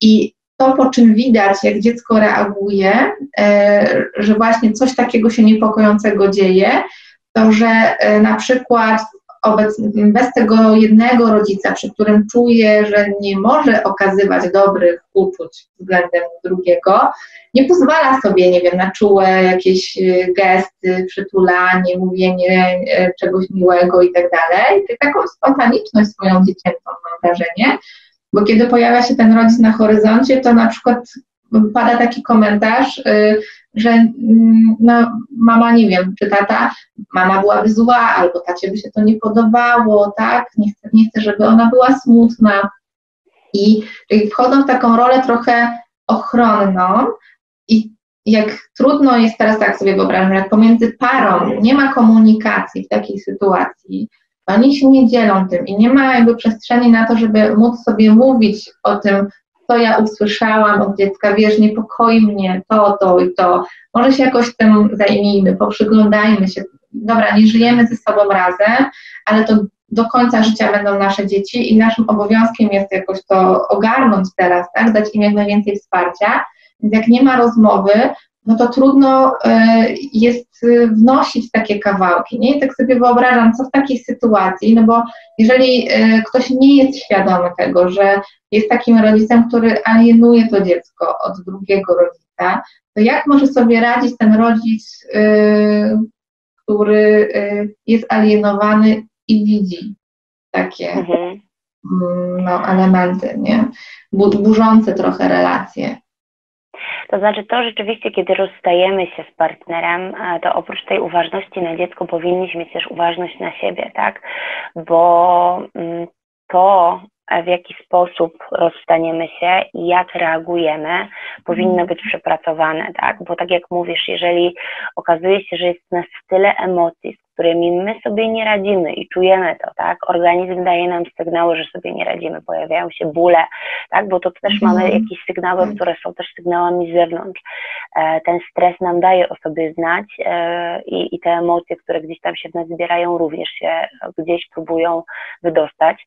I to, po czym widać, jak dziecko reaguje, e, że właśnie coś takiego się niepokojącego dzieje, to że e, na przykład bez tego jednego rodzica, przy którym czuje, że nie może okazywać dobrych uczuć względem drugiego, nie pozwala sobie, nie wiem, na czułe jakieś y, gesty, przytulanie, mówienie y, czegoś miłego i tak dalej. Taką spontaniczność swoją dziecięcą mam wrażenie, bo kiedy pojawia się ten rodzic na horyzoncie, to na przykład pada taki komentarz, y, że mm, no, mama, nie wiem, czy tata, mama byłaby zła, albo tacie by się to nie podobało, tak? Nie chcę, nie chcę żeby ona była smutna. I czyli wchodzą w taką rolę trochę ochronną i jak trudno jest teraz tak sobie wyobrażam, jak pomiędzy parą nie ma komunikacji w takiej sytuacji, oni się nie dzielą tym i nie ma jakby przestrzeni na to, żeby móc sobie mówić o tym, co ja usłyszałam od dziecka, wiesz, niepokoi mnie to, to i to. Może się jakoś tym zajmijmy, poprzyglądajmy się. Dobra, nie żyjemy ze sobą razem, ale to do końca życia będą nasze dzieci i naszym obowiązkiem jest jakoś to ogarnąć teraz, tak? Dać im jak najwięcej wsparcia. Więc jak nie ma rozmowy, no to trudno y, jest wnosić takie kawałki, nie? I tak sobie wyobrażam, co w takiej sytuacji, no bo jeżeli y, ktoś nie jest świadomy tego, że jest takim rodzicem, który alienuje to dziecko od drugiego rodzica, to jak może sobie radzić ten rodzic, który jest alienowany i widzi takie mhm. Mm, no, elementy, nie? Burzące trochę relacje. To znaczy to rzeczywiście, kiedy rozstajemy się z partnerem, to oprócz tej uważności na dziecko powinniśmy mieć też uważność na siebie, tak? Bo mm, to, w jaki sposób rozstaniemy się i jak reagujemy, powinno mhm. być przepracowane, tak? Bo tak jak mówisz, jeżeli okazuje się, że jest nas tyle emocji, z którymi my sobie nie radzimy i czujemy to, tak? Organizm daje nam sygnały, że sobie nie radzimy, pojawiają się bóle, tak? Bo to też mhm. mamy jakieś sygnały, tak. które są też sygnałami z zewnątrz. E, ten stres nam daje o sobie znać e, i, i te emocje, które gdzieś tam się w nas zbierają, również się gdzieś próbują wydostać.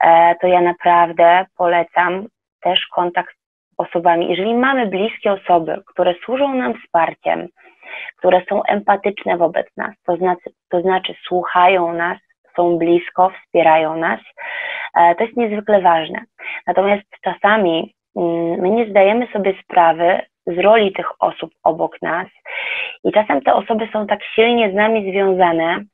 E, to ja naprawdę polecam też kontakt z osobami. Jeżeli mamy bliskie osoby, które służą nam wsparciem, które są empatyczne wobec nas, to znaczy, to znaczy słuchają nas, są blisko, wspierają nas. E, to jest niezwykle ważne. Natomiast czasami mm, my nie zdajemy sobie sprawy z roli tych osób obok nas i czasem te osoby są tak silnie z nami związane,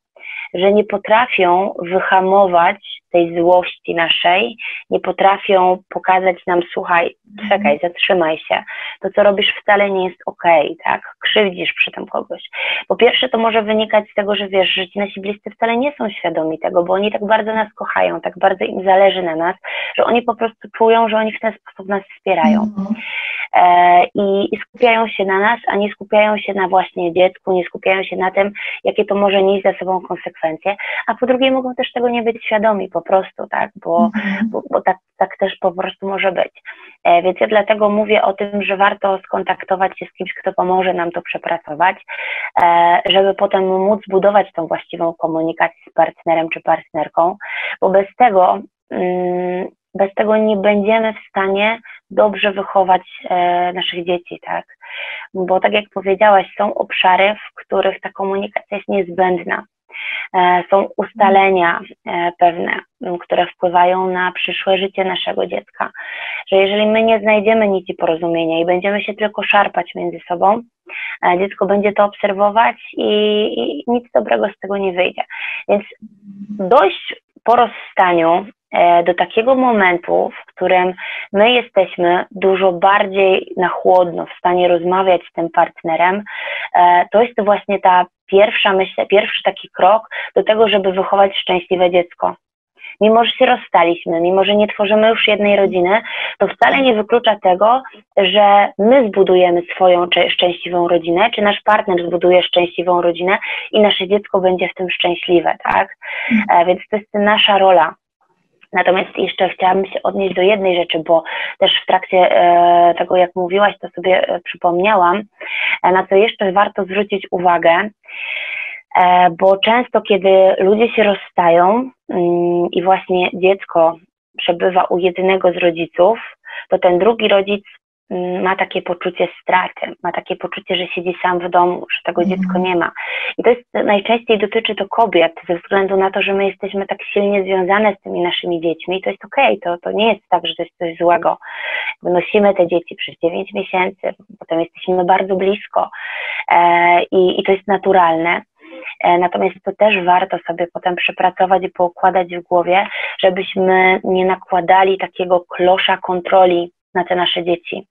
że nie potrafią wyhamować tej złości naszej, nie potrafią pokazać nam, słuchaj, czekaj, mhm. zatrzymaj się, to co robisz wcale nie jest okej, okay, tak, krzywdzisz przy tym kogoś. Po pierwsze to może wynikać z tego, że wiesz, że ci nasi bliscy wcale nie są świadomi tego, bo oni tak bardzo nas kochają, tak bardzo im zależy na nas, że oni po prostu czują, że oni w ten sposób nas wspierają. Mhm. E, i, i skupiają się na nas, a nie skupiają się na właśnie dziecku, nie skupiają się na tym, jakie to może nieść za sobą konsekwencje, a po drugie mogą też tego nie być świadomi po prostu, tak, bo, mhm. bo, bo tak, tak też po prostu może być. E, więc ja dlatego mówię o tym, że warto skontaktować się z kimś, kto pomoże nam to przepracować, e, żeby potem móc budować tą właściwą komunikację z partnerem czy partnerką, bo bez tego mm, bez tego nie będziemy w stanie dobrze wychować e, naszych dzieci, tak? Bo tak jak powiedziałaś, są obszary, w których ta komunikacja jest niezbędna. E, są ustalenia e, pewne, które wpływają na przyszłe życie naszego dziecka. Że jeżeli my nie znajdziemy nici porozumienia i będziemy się tylko szarpać między sobą, e, dziecko będzie to obserwować i, i nic dobrego z tego nie wyjdzie. Więc dość po rozstaniu do takiego momentu, w którym my jesteśmy dużo bardziej na chłodno w stanie rozmawiać z tym partnerem, to jest właśnie ta pierwsza myśl, pierwszy taki krok do tego, żeby wychować szczęśliwe dziecko. Mimo, że się rozstaliśmy, mimo, że nie tworzymy już jednej rodziny, to wcale nie wyklucza tego, że my zbudujemy swoją szczęśliwą rodzinę, czy nasz partner zbuduje szczęśliwą rodzinę i nasze dziecko będzie w tym szczęśliwe, tak? E, więc to jest nasza rola. Natomiast jeszcze chciałabym się odnieść do jednej rzeczy, bo też w trakcie e, tego, jak mówiłaś, to sobie e, przypomniałam, e, na co jeszcze warto zwrócić uwagę, bo często, kiedy ludzie się rozstają mm, i właśnie dziecko przebywa u jednego z rodziców, to ten drugi rodzic ma takie poczucie straty, ma takie poczucie, że siedzi sam w domu, że tego mm. dziecko nie ma. I to jest najczęściej dotyczy to kobiet, ze względu na to, że my jesteśmy tak silnie związane z tymi naszymi dziećmi. I to jest okej, okay, to, to nie jest tak, że to jest coś złego. Nosimy te dzieci przez 9 miesięcy, potem jesteśmy bardzo blisko e, i, i to jest naturalne. E, natomiast to też warto sobie potem przepracować i poukładać w głowie, żebyśmy nie nakładali takiego klosza kontroli na te nasze dzieci.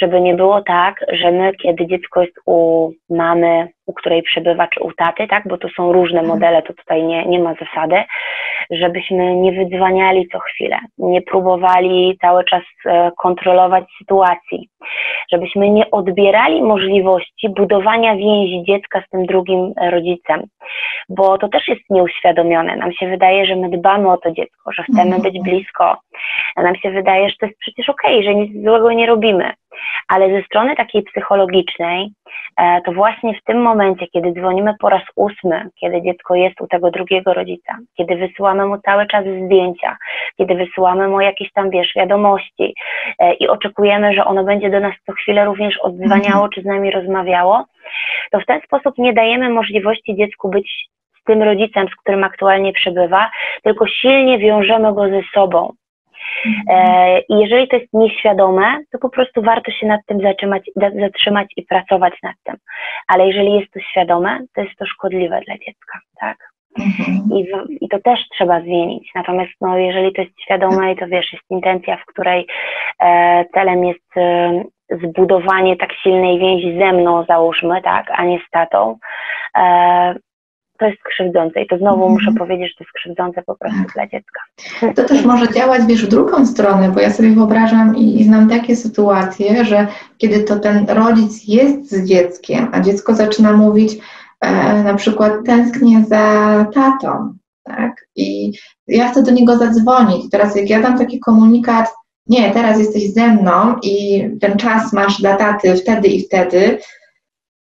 Żeby nie było tak, że my, kiedy dziecko jest u mamy, u której przebywa, czy u taty, tak, bo to są różne mhm. modele, to tutaj nie, nie ma zasady, żebyśmy nie wydzwaniali co chwilę, nie próbowali cały czas e, kontrolować sytuacji, żebyśmy nie odbierali możliwości budowania więzi dziecka z tym drugim rodzicem, bo to też jest nieuświadomione. Nam się wydaje, że my dbamy o to dziecko, że chcemy być mhm. blisko. Nam się wydaje, że to jest przecież okej, okay, że nic złego nie robimy. Ale ze strony takiej psychologicznej, e, to właśnie w tym momencie, kiedy dzwonimy po raz ósmy, kiedy dziecko jest u tego drugiego rodzica, kiedy wysyłamy mu cały czas zdjęcia, kiedy wysyłamy mu jakieś tam, wiesz, wiadomości e, i oczekujemy, że ono będzie do nas co chwilę również odzwaniało, czy z nami rozmawiało, to w ten sposób nie dajemy możliwości dziecku być z tym rodzicem, z którym aktualnie przebywa, tylko silnie wiążemy go ze sobą. E, I jeżeli to jest nieświadome, to po prostu warto się nad tym zatrzymać, zatrzymać i pracować nad tym. Ale jeżeli jest to świadome, to jest to szkodliwe dla dziecka, tak? Mhm. I, I to też trzeba zmienić. Natomiast no, jeżeli to jest świadome i to wiesz, jest intencja, w której e, celem jest e, zbudowanie tak silnej więzi ze mną, załóżmy, tak, a nie z tatą, e, to jest krzywdzące i to znowu mm. muszę powiedzieć, że to jest krzywdzące po prostu tak. dla dziecka. To też może działać, wiesz, w drugą stronę, bo ja sobie wyobrażam i, i znam takie sytuacje, że kiedy to ten rodzic jest z dzieckiem, a dziecko zaczyna mówić e, na przykład tęsknię za tatą, tak? I ja chcę do niego zadzwonić. Teraz jak ja dam taki komunikat, nie, teraz jesteś ze mną i ten czas masz dla taty wtedy i wtedy,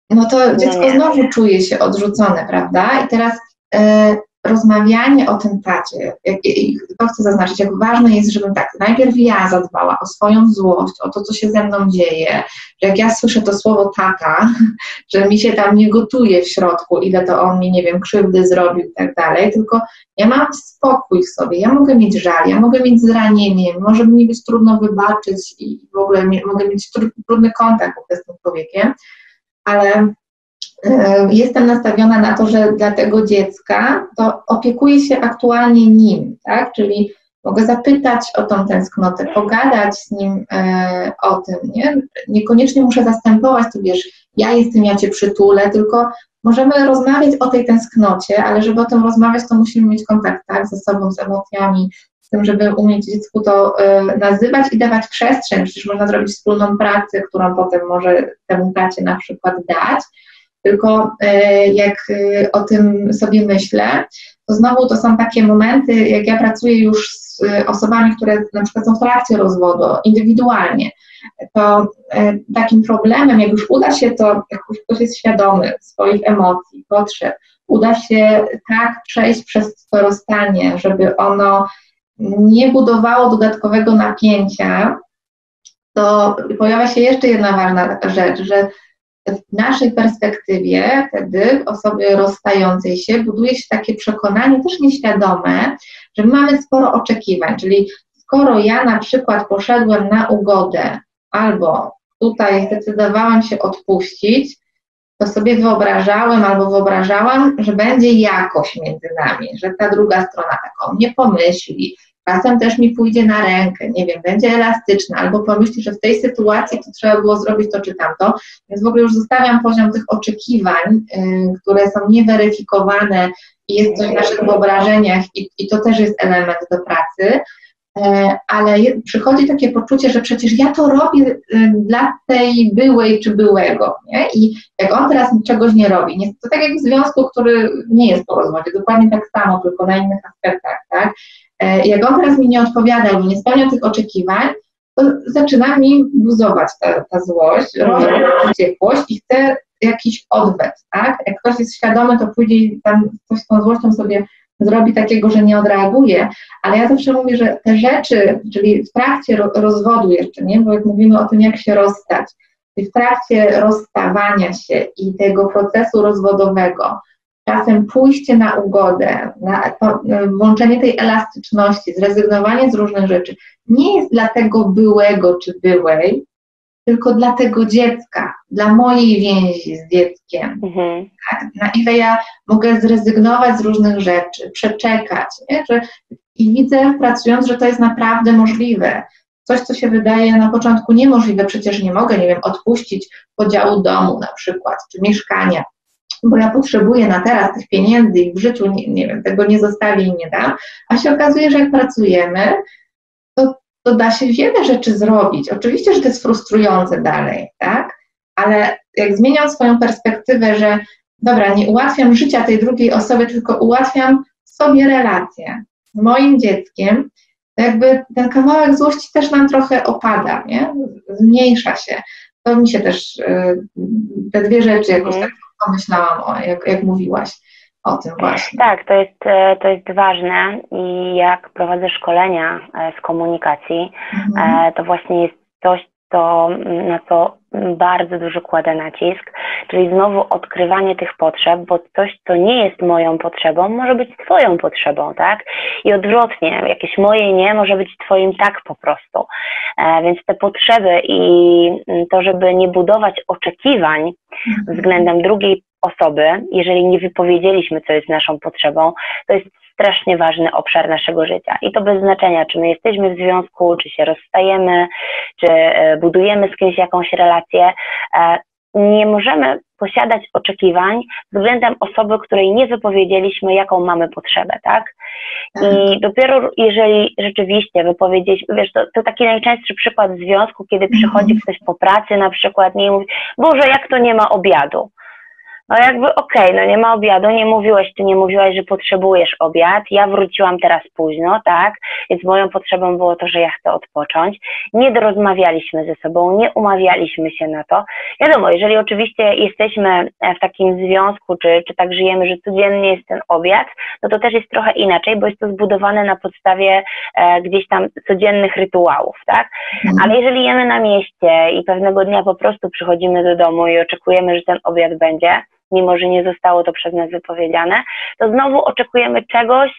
no to no dziecko znowu czuje się odrzucone, prawda? I teraz e, rozmawianie o tym tacie, i to chcę zaznaczyć, jak ważne jest, żebym tak, najpierw ja zadbała o swoją złość, o to, co się ze mną dzieje, że jak ja słyszę to słowo tata, (laughs) że mi się tam nie gotuje w środku, ile to on mi, nie wiem, krzywdy zrobił i tak dalej, tylko ja mam spokój w sobie, ja mogę mieć żal, ja mogę mieć zranienie, może mi być trudno wybaczyć i w ogóle mogę mieć trudny kontakt z tym człowiekiem, ale e, jestem nastawiona na to, że dla tego dziecka to opiekuję się aktualnie nim, tak? Czyli mogę zapytać o tą tęsknotę, pogadać z nim e, o tym, nie? Niekoniecznie muszę zastępować, to wiesz, ja jestem, ja cię przytulę, tylko możemy rozmawiać o tej tęsknocie, ale żeby o tym rozmawiać, to musimy mieć kontakt tak, ze sobą, z emocjami, tym, żeby umieć dziecku to e, nazywać i dawać przestrzeń. Przecież można zrobić wspólną pracę, którą potem może temu tacie na przykład dać. Tylko e, jak e, o tym sobie myślę, to znowu to są takie momenty, jak ja pracuję już z osobami, które na przykład są w trakcie rozwodu, indywidualnie, to takim problemem, jak już uda się to, jak już ktoś jest świadomy swoich emocji, potrzeb, uda się tak przejść przez to rozstanie, żeby ono nie budowało dodatkowego napięcia, to pojawia się jeszcze jedna ważna rzecz, że w naszej perspektywie wtedy osoby rozstającej się buduje się takie przekonanie też nieświadome, że mamy sporo oczekiwań, czyli skoro ja na przykład poszedłem na ugodę albo tutaj zdecydowałam się odpuścić, to sobie wyobrażałem albo wyobrażałam, że będzie jakoś między nami, że ta druga strona taką nie pomyśli, czasem też mi pójdzie na rękę, nie wiem, będzie elastyczna, albo pomyśli, że w tej sytuacji to trzeba było zrobić to czy tamto, więc w ogóle już zostawiam poziom tych oczekiwań, yy, które są nieweryfikowane i jest coś w naszych wyobrażeniach i, i to też jest element do pracy, ale przychodzi takie poczucie, że przecież ja to robię y, dla tej byłej czy byłego, nie? I jak on teraz czegoś nie robi, nie, to tak jak w związku, który nie jest po rozwodzie, dokładnie tak samo, tylko na innych aspektach, tak? E, jak on teraz mi nie odpowiada albo nie spełnia tych oczekiwań, to zaczyna mi buzować ta, ta złość, mhm. wściekłość i chcę jakiś odwet, tak? Jak ktoś jest świadomy, to pójdzie i tam coś z tą złością sobie zrobi takiego, że nie odreaguje, ale ja zawsze mówię, że te rzeczy, czyli w trakcie rozwodu jeszcze, nie, bo jak mówimy o tym, jak się rozstać, w trakcie rozstawania się i tego procesu rozwodowego, czasem pójście na ugodę, na włączenie tej elastyczności, zrezygnowanie z różnych rzeczy, nie jest dla tego byłego czy byłej, tylko dla tego dziecka, dla mojej więzi z dzieckiem. Mhm. Tak? Na ile ja mogę zrezygnować z różnych rzeczy, przeczekać. Nie? Że, I widzę, pracując, że to jest naprawdę możliwe. Coś, co się wydaje na początku niemożliwe, przecież nie mogę, nie wiem, odpuścić podziału domu na przykład, czy mieszkania, bo ja potrzebuję na teraz tych pieniędzy i w życiu, nie, nie wiem, tego nie zostawię i nie dam, a się okazuje, że jak pracujemy, to da się wiele rzeczy zrobić. Oczywiście, że to jest frustrujące dalej, tak? Ale jak zmieniam swoją perspektywę, że dobra, nie ułatwiam życia tej drugiej osobie, tylko ułatwiam sobie relację z moim dzieckiem, to jakby ten kawałek złości też nam trochę opada, nie? Zmniejsza się. To mi się też, y, te dwie rzeczy jakoś mhm. tak pomyślałam, o, jak, jak mówiłaś o tym właśnie. Tak, to jest, e, to jest ważne i jak prowadzę szkolenia e, z komunikacji, mhm. E, to właśnie jest coś, to, na co bardzo dużo kładę nacisk, czyli znowu odkrywanie tych potrzeb, bo coś, co nie jest moją potrzebą, może być Twoją potrzebą, tak? I odwrotnie, jakieś moje nie może być Twoim tak po prostu. E, więc te potrzeby i to, żeby nie budować oczekiwań mhm. względem drugiej osoby, jeżeli nie wypowiedzieliśmy, co jest naszą potrzebą, to jest strasznie ważny obszar naszego życia. I to bez znaczenia, czy my jesteśmy w związku, czy się rozstajemy, czy e, budujemy z kimś jakąś relację. E, nie możemy posiadać oczekiwań względem osoby, której nie wypowiedzieliśmy, jaką mamy potrzebę, tak? I mhm. dopiero jeżeli rzeczywiście wypowiedzieliśmy, wiesz, to, to taki najczęstszy przykład związku, kiedy przychodzi mhm. ktoś po pracy na przykład nie mówi, Boże, jak to nie ma obiadu? No jakby okej, okay, no nie ma obiadu, nie mówiłeś, ty nie mówiłaś, że potrzebujesz obiad, ja wróciłam teraz późno, tak, więc moją potrzebą było to, że ja chcę odpocząć, nie dorozmawialiśmy ze sobą, nie umawialiśmy się na to. Wiadomo, jeżeli oczywiście jesteśmy w takim związku, czy, czy tak żyjemy, że codziennie jest ten obiad, no to też jest trochę inaczej, bo jest to zbudowane na podstawie e, gdzieś tam codziennych rytuałów, tak, mhm. ale jeżeli jemy na mieście i pewnego dnia po prostu przychodzimy do domu i oczekujemy, że ten obiad będzie, mimo że nie zostało to przez nas wypowiedziane, to znowu oczekujemy czegoś,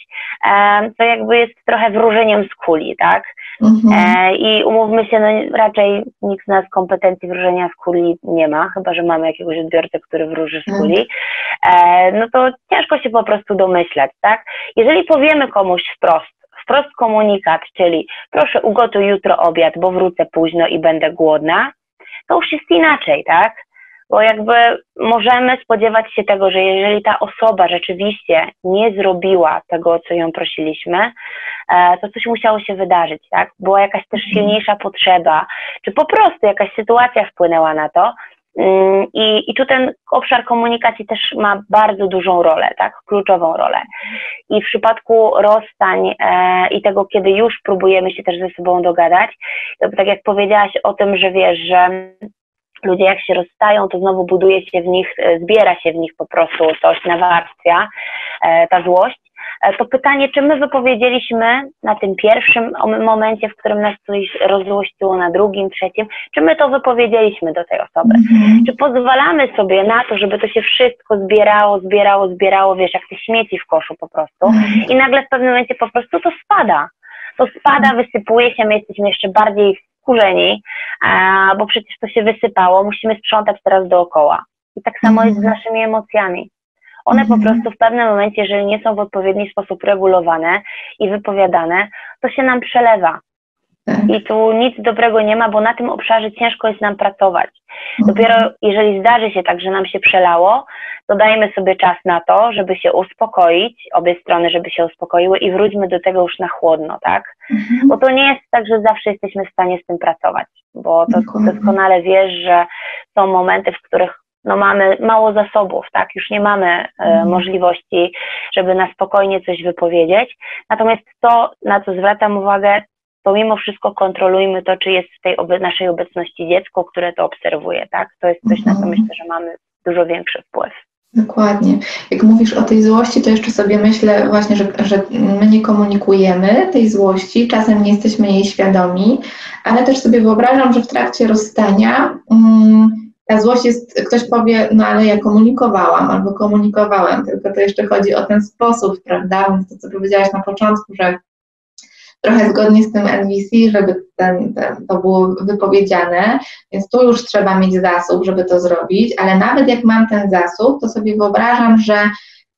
e, co jakby jest trochę wróżeniem z kuli, tak? Mhm. E, I umówmy się, no raczej nikt z nas kompetencji wróżenia z kuli nie ma, chyba że mamy jakiegoś odbiorcę, który wróży z kuli, e, no to ciężko się po prostu domyśleć, tak? Jeżeli powiemy komuś wprost, wprost komunikat, czyli proszę ugotuj jutro obiad, bo wrócę późno i będę głodna, to już jest inaczej, tak? Bo jakby możemy spodziewać się tego, że jeżeli ta osoba rzeczywiście nie zrobiła tego, co ją prosiliśmy, e, to coś musiało się wydarzyć, tak? Była jakaś też mhm. silniejsza potrzeba, czy po prostu jakaś sytuacja wpłynęła na to. Mm, I, I tu ten obszar komunikacji też ma bardzo dużą rolę, tak, kluczową rolę. I w przypadku rozstań e, i tego, kiedy już próbujemy się też ze sobą dogadać, tak jak powiedziałaś o tym, że wiesz, że ludzie jak się rozstają, to znowu buduje się w nich, e, zbiera się w nich po prostu coś, nawarstwia e, ta złość. e, to pytanie, czy my wypowiedzieliśmy na tym pierwszym momencie, w którym nas coś rozłościło, na drugim, trzecim, czy my to wypowiedzieliśmy do tej osoby? Mhm. Czy pozwalamy sobie na to, żeby to się wszystko zbierało, zbierało, zbierało, wiesz, jak te śmieci w koszu po prostu mhm. i nagle w pewnym momencie po prostu to spada. To spada, wysypuje się, my jesteśmy jeszcze bardziej wkurzeni, bo przecież to się wysypało, musimy sprzątać teraz dookoła. I tak samo jest z mhm. naszymi emocjami. One po mhm. prostu w pewnym momencie, jeżeli nie są w odpowiedni sposób regulowane i wypowiadane, to się nam przelewa. Tak. I tu nic dobrego nie ma, bo na tym obszarze ciężko jest nam pracować. Mhm. Dopiero jeżeli zdarzy się tak, że nam się przelało, to dajmy sobie czas na to, żeby się uspokoić, obie strony, żeby się uspokoiły i wróćmy do tego już na chłodno, tak? Mhm. Bo to nie jest tak, że zawsze jesteśmy w stanie z tym pracować, bo to doskonale wiesz, że są momenty, w których no mamy mało zasobów, tak, już nie mamy e, mhm. możliwości, żeby na spokojnie coś wypowiedzieć. Natomiast to, na co zwracam uwagę, pomimo wszystko kontrolujmy to, czy jest w tej naszej obecności dziecko, które to obserwuje, tak? To jest coś, na co mhm. myślę, że mamy dużo większy wpływ. Dokładnie. Jak mówisz o tej złości, to jeszcze sobie myślę właśnie, że, że my nie komunikujemy tej złości, czasem nie jesteśmy jej świadomi, ale też sobie wyobrażam, że w trakcie rozstania um, ta złość jest, ktoś powie, no ale ja komunikowałam albo komunikowałem, tylko to jeszcze chodzi o ten sposób, prawda? To, co powiedziałaś na początku, że trochę zgodnie z tym NVC, żeby ten, ten, to było wypowiedziane, więc tu już trzeba mieć zasób, żeby to zrobić, ale nawet jak mam ten zasób, to sobie wyobrażam, że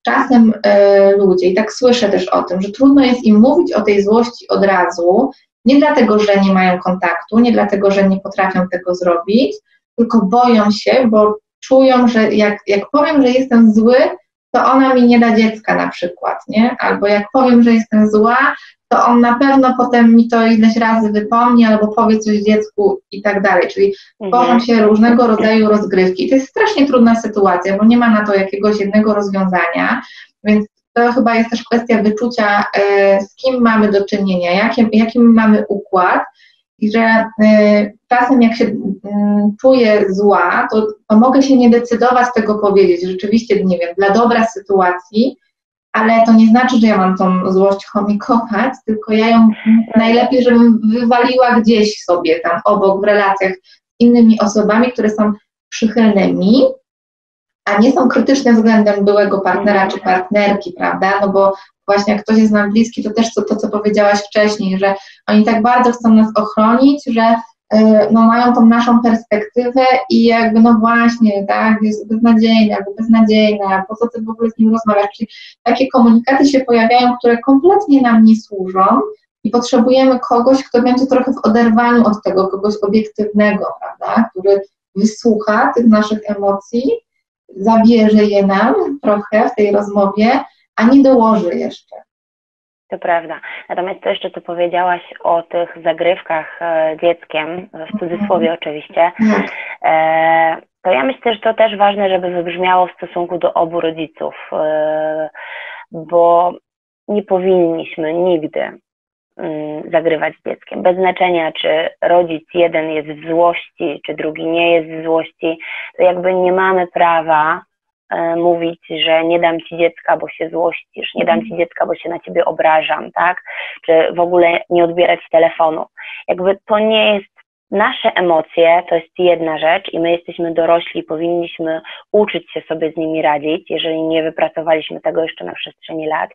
czasem y, ludzie, i tak słyszę też o tym, że trudno jest im mówić o tej złości od razu, nie dlatego, że nie mają kontaktu, nie dlatego, że nie potrafią tego zrobić, tylko boją się, bo czują, że jak, jak powiem, że jestem zły, to ona mi nie da dziecka na przykład, nie? Albo jak powiem, że jestem zła, to on na pewno potem mi to ileś razy wypomni albo powie coś dziecku i tak dalej. Czyli mhm. tworzą się różnego rodzaju rozgrywki. I to jest strasznie trudna sytuacja, bo nie ma na to jakiegoś jednego rozwiązania, więc to chyba jest też kwestia wyczucia, e, z kim mamy do czynienia, jakim, jakim mamy układ i że y, czasem jak się y, czuję zła, to, to mogę się nie decydować tego powiedzieć, rzeczywiście, nie wiem, dla dobra sytuacji, ale to nie znaczy, że ja mam tą złość chomikować, tylko ja ją najlepiej, żebym wywaliła gdzieś sobie tam obok w relacjach z innymi osobami, które są przychylnymi, a nie są krytyczne względem byłego partnera czy partnerki, prawda? No bo właśnie jak ktoś jest nam bliski, to też to, to co powiedziałaś wcześniej, że oni tak bardzo chcą nas ochronić, że no, mają tą naszą perspektywę i jakby no właśnie, tak, jest beznadziejny albo beznadziejna, po co ty w ogóle z nim rozmawiasz? Czyli takie komunikaty się pojawiają, które kompletnie nam nie służą i potrzebujemy kogoś, kto będzie trochę w oderwaniu od tego, kogoś obiektywnego, prawda, który wysłucha tych naszych emocji, zabierze je nam trochę w tej rozmowie, a nie dołoży jeszcze. To prawda. Natomiast to jeszcze, co powiedziałaś o tych zagrywkach e, dzieckiem, w cudzysłowie mhm. oczywiście, mhm. e, to ja myślę, że to też ważne, żeby wybrzmiało w stosunku do obu rodziców, e, bo nie powinniśmy nigdy mm, zagrywać z dzieckiem. Bez znaczenia, czy rodzic jeden jest w złości, czy drugi nie jest w złości, to jakby nie mamy prawa mówić, że nie dam ci dziecka, bo się złościsz, nie dam ci mhm. dziecka, bo się na ciebie obrażam, tak? Czy w ogóle nie odbierać telefonu. Jakby to nie jest Nasze emocje to jest jedna rzecz i my jesteśmy dorośli, powinniśmy uczyć się sobie z nimi radzić, jeżeli nie wypracowaliśmy tego jeszcze na przestrzeni lat,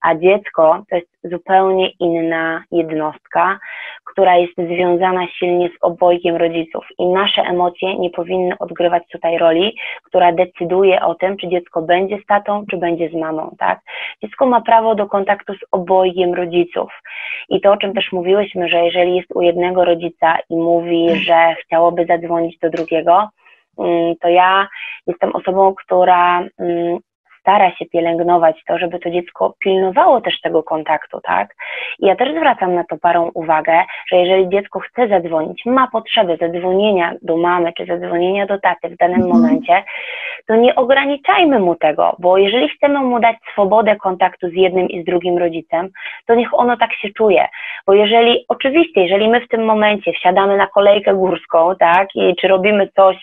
a dziecko to jest zupełnie inna jednostka, która jest związana silnie z obojgiem rodziców i nasze emocje nie powinny odgrywać tutaj roli, która decyduje o tym, czy dziecko będzie z tatą, czy będzie z mamą, tak? Dziecko ma prawo do kontaktu z obojgiem rodziców i to, o czym też mówiłyśmy, że jeżeli jest u jednego rodzica i mówi, że chciałoby zadzwonić do drugiego, mm, to ja jestem osobą, która mm, stara się pielęgnować to, żeby to dziecko pilnowało też tego kontaktu, tak? I ja też zwracam na to parą uwagę, że jeżeli dziecko chce zadzwonić, ma potrzebę zadzwonienia do mamy czy zadzwonienia do taty w danym mhm. momencie, to nie ograniczajmy mu tego, bo jeżeli chcemy mu dać swobodę kontaktu z jednym i z drugim rodzicem, to niech ono tak się czuje. Bo jeżeli, oczywiście, jeżeli my w tym momencie wsiadamy na kolejkę górską, tak, i czy robimy coś,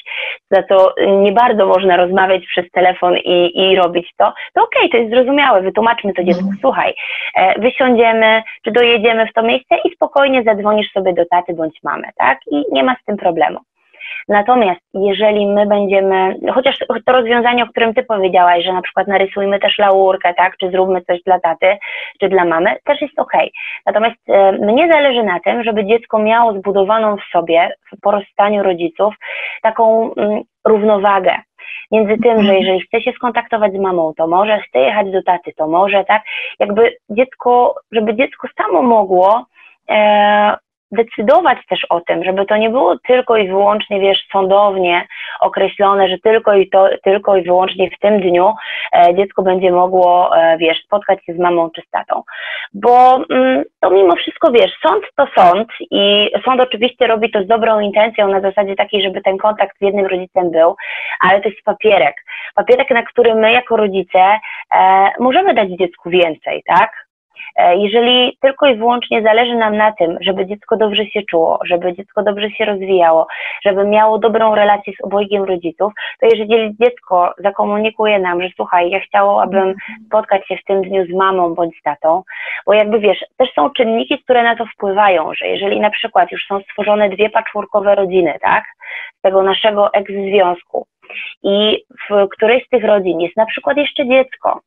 za co nie bardzo można rozmawiać przez telefon i, i robić zrobić to, to okej, okay, to jest zrozumiałe, wytłumaczmy to dziecku, mm. słuchaj, e, wysiądziemy, czy dojedziemy w to miejsce i spokojnie zadzwonisz sobie do taty bądź mamy, tak? I nie ma z tym problemu. Natomiast jeżeli my będziemy, chociaż to rozwiązanie, o którym ty powiedziałaś, że na przykład narysujmy też laurkę, tak, czy zróbmy coś dla taty, czy dla mamy, też jest ok. Natomiast e, mnie zależy na tym, żeby dziecko miało zbudowaną w sobie, w porastaniu rodziców, taką mm, równowagę między tym, że jeżeli chce się skontaktować z mamą, to może, chce jechać do taty, to może, tak? Jakby dziecko, żeby dziecko samo mogło e, decydować też o tym, żeby to nie było tylko i wyłącznie, wiesz, sądownie określone, że tylko i to, tylko i wyłącznie w tym dniu e, dziecko będzie mogło, e, wiesz, spotkać się z mamą czy z tatą. Bo mm, to mimo wszystko, wiesz, sąd to sąd i sąd oczywiście robi to z dobrą intencją na zasadzie takiej, żeby ten kontakt z jednym rodzicem był, ale to jest papierek. Papierek, na który my jako rodzice e, możemy dać dziecku więcej, tak? E, jeżeli tylko i wyłącznie zależy nam na tym, żeby dziecko dobrze się czuło, żeby dziecko dobrze się rozwijało, żeby miało dobrą relację z obojgiem rodziców, to jeżeli dziecko zakomunikuje nam, że słuchaj, ja chciałabym spotkać się w tym dniu z mamą bądź z tatą, bo jakby wiesz, też są czynniki, które na to wpływają, że jeżeli na przykład już są stworzone dwie patchworkowe rodziny, tak, z tego naszego ex-związku i w którejś z tych rodzin jest na przykład jeszcze dziecko,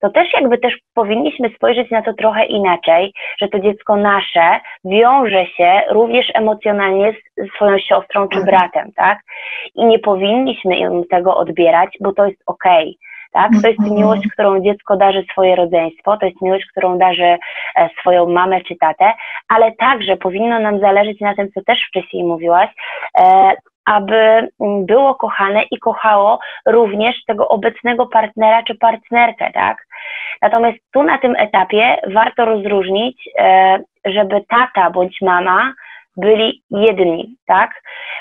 to też jakby też powinniśmy spojrzeć na to trochę inaczej, że to dziecko nasze wiąże się również emocjonalnie z swoją siostrą czy mhm. bratem, tak? I nie powinniśmy im tego odbierać, bo to jest okej. Okay tak? To jest mhm. miłość, którą dziecko darzy swoje rodzeństwo, to jest miłość, którą darzy e, swoją mamę czy tatę, ale także powinno nam zależeć na tym, co też wcześniej mówiłaś, e, aby mm, było kochane i kochało również tego obecnego partnera czy partnerkę, tak? Natomiast tu na tym etapie warto rozróżnić, e, żeby tata bądź mama byli jedni, tak?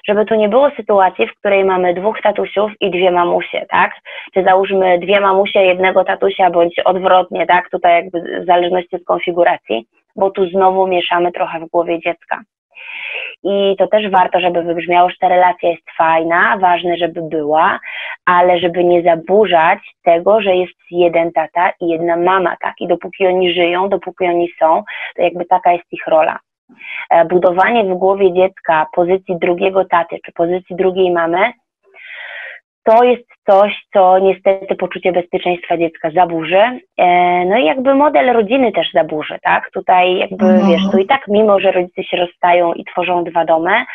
Żeby to nie było sytuacji, w której mamy dwóch tatusiów i dwie mamusie, tak? Czy załóżmy dwie mamusie, jednego tatusia, bądź odwrotnie, tak? Tutaj jakby w zależności od konfiguracji, bo tu znowu mieszamy trochę w głowie dziecka. I to też warto, żeby wybrzmiało, że ta relacja jest fajna, ważne, żeby była, ale żeby nie zaburzać tego, że jest jeden tata i jedna mama, tak? I dopóki oni żyją, dopóki oni są, to jakby taka jest ich rola. E, budowanie w głowie dziecka pozycji drugiego taty czy pozycji drugiej mamy to jest coś, co niestety poczucie bezpieczeństwa dziecka zaburzy. E, no i jakby model rodziny też zaburzy, tak? Tutaj jakby, mhm. wiesz, tu i tak mimo, że rodzice się rozstają i tworzą dwa domy,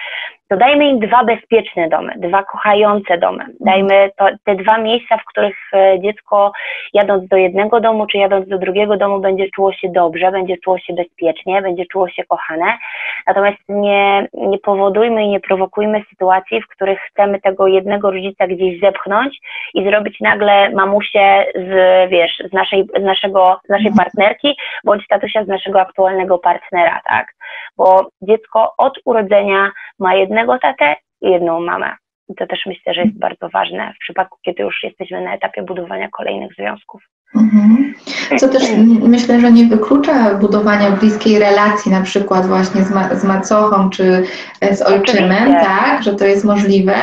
to dajmy im dwa bezpieczne domy, dwa kochające domy. Dajmy to, te dwa miejsca, w których e, dziecko jadąc do jednego domu czy jadąc do drugiego domu będzie czuło się dobrze, będzie czuło się bezpiecznie, będzie czuło się kochane. Natomiast nie, nie powodujmy i nie prowokujmy sytuacji, w których chcemy tego jednego rodzica gdzieś zepchnąć i zrobić nagle mamusię z, wiesz, z naszej, z naszego, z naszej partnerki bądź tatusia z naszego aktualnego partnera, tak? Bo dziecko od urodzenia ma jednego tatę i jedną mamę. I to też myślę, że jest bardzo ważne w przypadku, kiedy już jesteśmy na etapie budowania kolejnych związków. Mhm. Co też myślę, że nie wyklucza budowania bliskiej relacji, na przykład właśnie z, ma z macochą czy z ojczymem, tak, że to jest możliwe,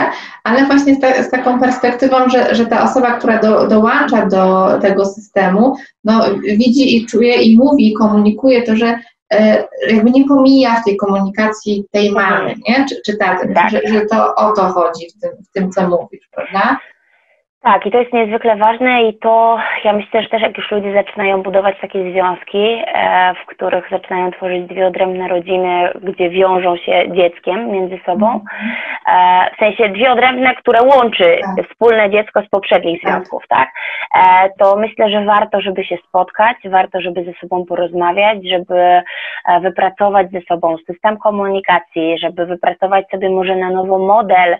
ale właśnie z, ta, z taką perspektywą, że, że ta osoba, która do, dołącza do tego systemu, no, widzi i czuje i mówi, i komunikuje to, że e, jakby nie pomija w tej komunikacji tej mamy, nie? czy, czy taty, tak. że, że to o to chodzi w tym, w tym, co mówisz, prawda? Tak, i to jest niezwykle ważne i to ja myślę, że też jak już ludzie zaczynają budować takie związki, e, w których zaczynają tworzyć dwie odrębne rodziny, gdzie wiążą się dzieckiem między sobą, mhm. e, w sensie dwie odrębne, które łączy tak. wspólne dziecko z poprzednich tak. związków, tak? E, to myślę, że warto, żeby się spotkać, warto, żeby ze sobą porozmawiać, żeby wypracować ze sobą system komunikacji, żeby wypracować sobie może na nowo model,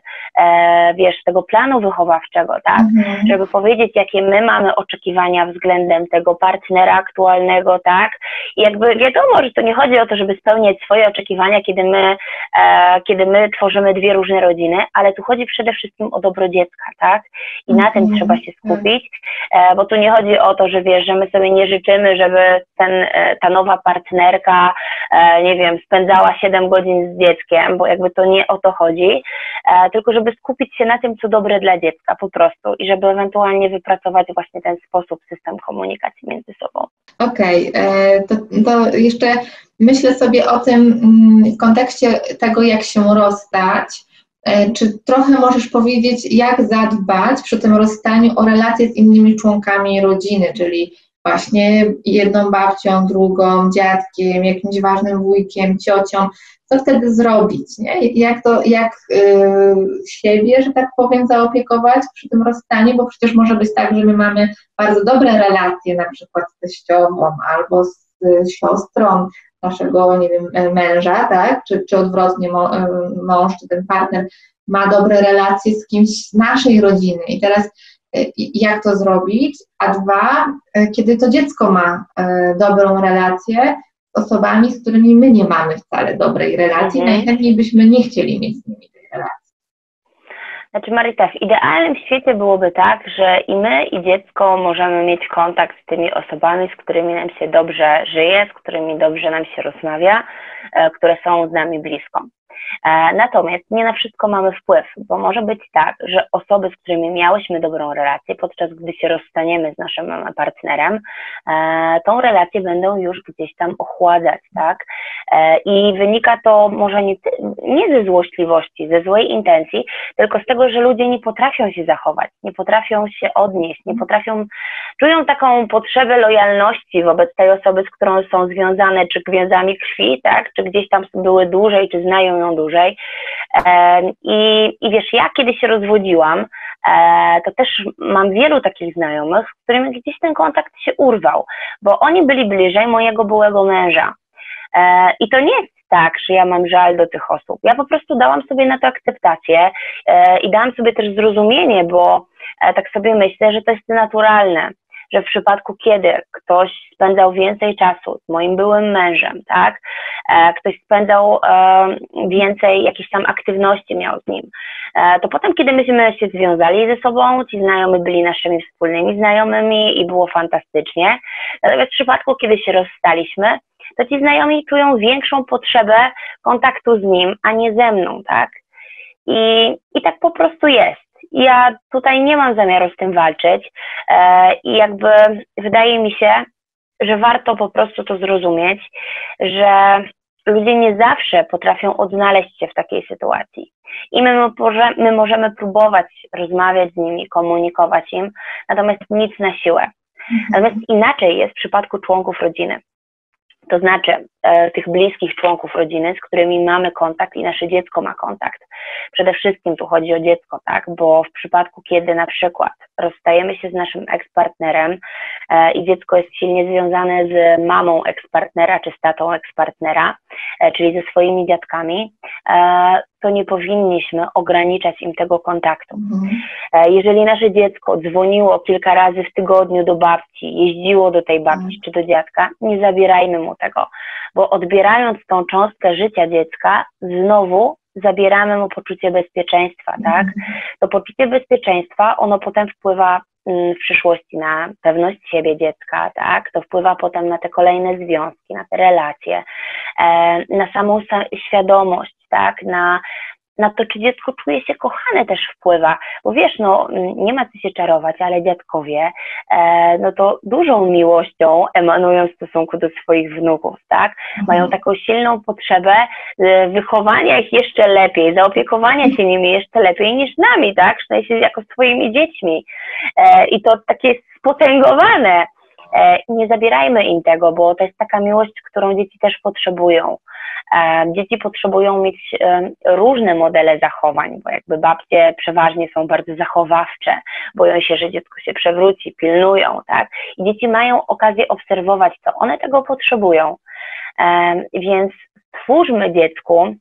wiesz, tego planu wychowawczego, tak? Mhm. żeby powiedzieć, jakie my mamy oczekiwania względem tego partnera aktualnego, tak? I jakby wiadomo, że to nie chodzi o to, żeby spełniać swoje oczekiwania, kiedy my, e, kiedy my tworzymy dwie różne rodziny, ale tu chodzi przede wszystkim o dobro dziecka, tak? I na tym mhm. trzeba się skupić, e, bo tu nie chodzi o to, że wiesz, że my sobie nie życzymy, żeby ten, e, ta nowa partnerka e, nie wiem, spędzała 7 godzin z dzieckiem, bo jakby to nie o to chodzi, e, tylko żeby skupić się na tym, co dobre dla dziecka po prostu i żeby ewentualnie wypracować właśnie ten sposób, system komunikacji między sobą. Okej, okay. to, to jeszcze myślę sobie o tym mm, w kontekście tego, jak się rozstać. E, czy trochę możesz powiedzieć, jak zadbać przy tym rozstaniu o relacje z innymi członkami rodziny, czyli właśnie jedną babcią, drugą, dziadkiem, jakimś ważnym wujkiem, ciocią, co wtedy zrobić, nie? Jak to, jak y, siebie, że tak powiem, zaopiekować przy tym rozstaniu, bo przecież może być tak, że my mamy bardzo dobre relacje na przykład z teściową albo z, z siostrą naszego, nie wiem, męża, tak? Czy, czy odwrotnie e, mąż, czy ten partner ma dobre relacje z kimś z naszej rodziny i teraz E, jak to zrobić, a dwa, e, kiedy to dziecko ma e, dobrą relację z osobami, z którymi my nie mamy wcale dobrej relacji, mhm. najchętniej byśmy nie chcieli mieć z nimi tej relacji. Znaczy Marita, w idealnym świecie byłoby tak, że i my, i dziecko możemy mieć kontakt z tymi osobami, z którymi nam się dobrze żyje, z którymi dobrze nam się rozmawia, które są z nami blisko. E, natomiast nie na wszystko mamy wpływ, bo może być tak, że osoby, z którymi miałyśmy dobrą relację, podczas gdy się rozstaniemy z naszym partnerem, e, tą relację będą już gdzieś tam ochładzać, tak? E, I wynika to może nie, nie ze złośliwości, ze złej intencji, tylko z tego, że ludzie nie potrafią się zachować, nie potrafią się odnieść, nie potrafią, czują taką potrzebę lojalności wobec tej osoby, z którą są związane, czy więzami krwi, tak? Czy gdzieś tam były dłużej, czy znają ją dłużej. I, i wiesz, ja kiedy się rozwodziłam, e, to też mam wielu takich znajomych, z którymi gdzieś ten kontakt się urwał, bo oni byli bliżej mojego byłego męża. E, I to nie jest tak, że ja mam żal do tych osób. Ja po prostu dałam sobie na to akceptację e, i dałam sobie też zrozumienie, bo tak sobie myślę, że to jest naturalne że w przypadku, kiedy ktoś spędzał więcej czasu z moim byłym mężem, tak, e, ktoś spędzał e, więcej jakichś tam aktywności miał z nim, e, to potem, kiedy myśmy się związali ze sobą, ci znajomi byli naszymi wspólnymi znajomymi i było fantastycznie. Natomiast w przypadku, kiedy się rozstaliśmy, to ci znajomi czują większą potrzebę kontaktu z nim, a nie ze mną, tak? I, i tak po prostu jest ja tutaj nie mam zamiaru z tym walczyć e, i jakby wydaje mi się, że warto po prostu to zrozumieć, że ludzie nie zawsze potrafią odnaleźć się w takiej sytuacji. I my, my możemy próbować rozmawiać z nimi, komunikować im, natomiast nic na siłę. Mhm. Natomiast inaczej jest w przypadku członków rodziny to znaczy e, tych bliskich członków rodziny, z którymi mamy kontakt i nasze dziecko ma kontakt. Przede wszystkim tu chodzi o dziecko, tak, bo w przypadku, kiedy na przykład rozstajemy się z naszym ekspartnerem e, i dziecko jest silnie związane z mamą ekspartnera czy z tatą ekspartnera, e, czyli ze swoimi dziadkami, e, to nie powinniśmy ograniczać im tego kontaktu. Mhm. E, jeżeli nasze dziecko dzwoniło kilka razy w tygodniu do babci, jeździło do tej babci mhm. czy do dziadka, nie zabierajmy mu tego, bo odbierając tą cząstkę życia dziecka, znowu zabieramy mu poczucie bezpieczeństwa, tak? Mhm. To poczucie bezpieczeństwa, ono potem wpływa mm, w przyszłości na pewność siebie dziecka, tak? To wpływa potem na te kolejne związki, na te relacje, e, na samą świadomość, tak? Na na to, czy dziecko czuje się kochane też wpływa, bo wiesz, no nie ma co się czarować, ale dziadkowie, e, no to dużą miłością emanują w stosunku do swoich wnuków, tak? Mhm. Mają taką silną potrzebę e, wychowania ich jeszcze lepiej, zaopiekowania się nimi jeszcze lepiej niż nami, tak? Sensie jako swoimi dziećmi. E, I to takie spotęgowane. E, nie zabierajmy im tego, bo to jest taka miłość, którą dzieci też potrzebują. E, dzieci potrzebują mieć e, różne modele zachowań, bo jakby babcie przeważnie są bardzo zachowawcze, boją się, że dziecko się przewróci, pilnują, tak? I dzieci mają okazję obserwować to, one tego potrzebują. Więc stwórzmy dziecku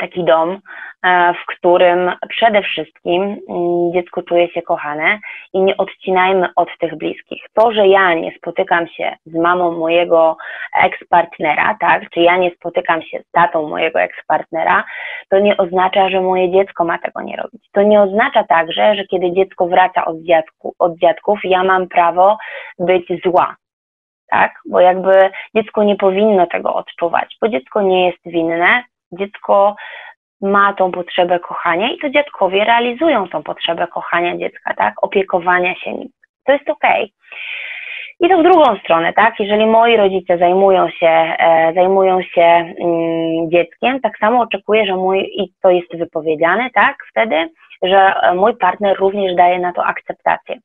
taki dom, e, w którym przede wszystkim mm, dziecko czuje się kochane i nie odcinajmy od tych bliskich. To, że ja nie spotykam się z mamą mojego ekspartnera, tak, czy ja nie spotykam się z tatą mojego ekspartnera, to nie oznacza, że moje dziecko ma tego nie robić. To nie oznacza także, że kiedy dziecko wraca od, dziadku, od dziadków, ja mam prawo być zła tak? Bo jakby dziecko nie powinno tego odczuwać, bo dziecko nie jest winne, dziecko ma tą potrzebę kochania i to dziadkowie realizują tą potrzebę kochania dziecka, tak? Opiekowania się nim. To jest okej. Okay. I to w drugą stronę, tak? Jeżeli moi rodzice zajmują się, e, zajmują się mm, dzieckiem, tak samo oczekuję, że mój, i to jest wypowiedziane, tak? Wtedy, że mój partner również daje na to akceptację.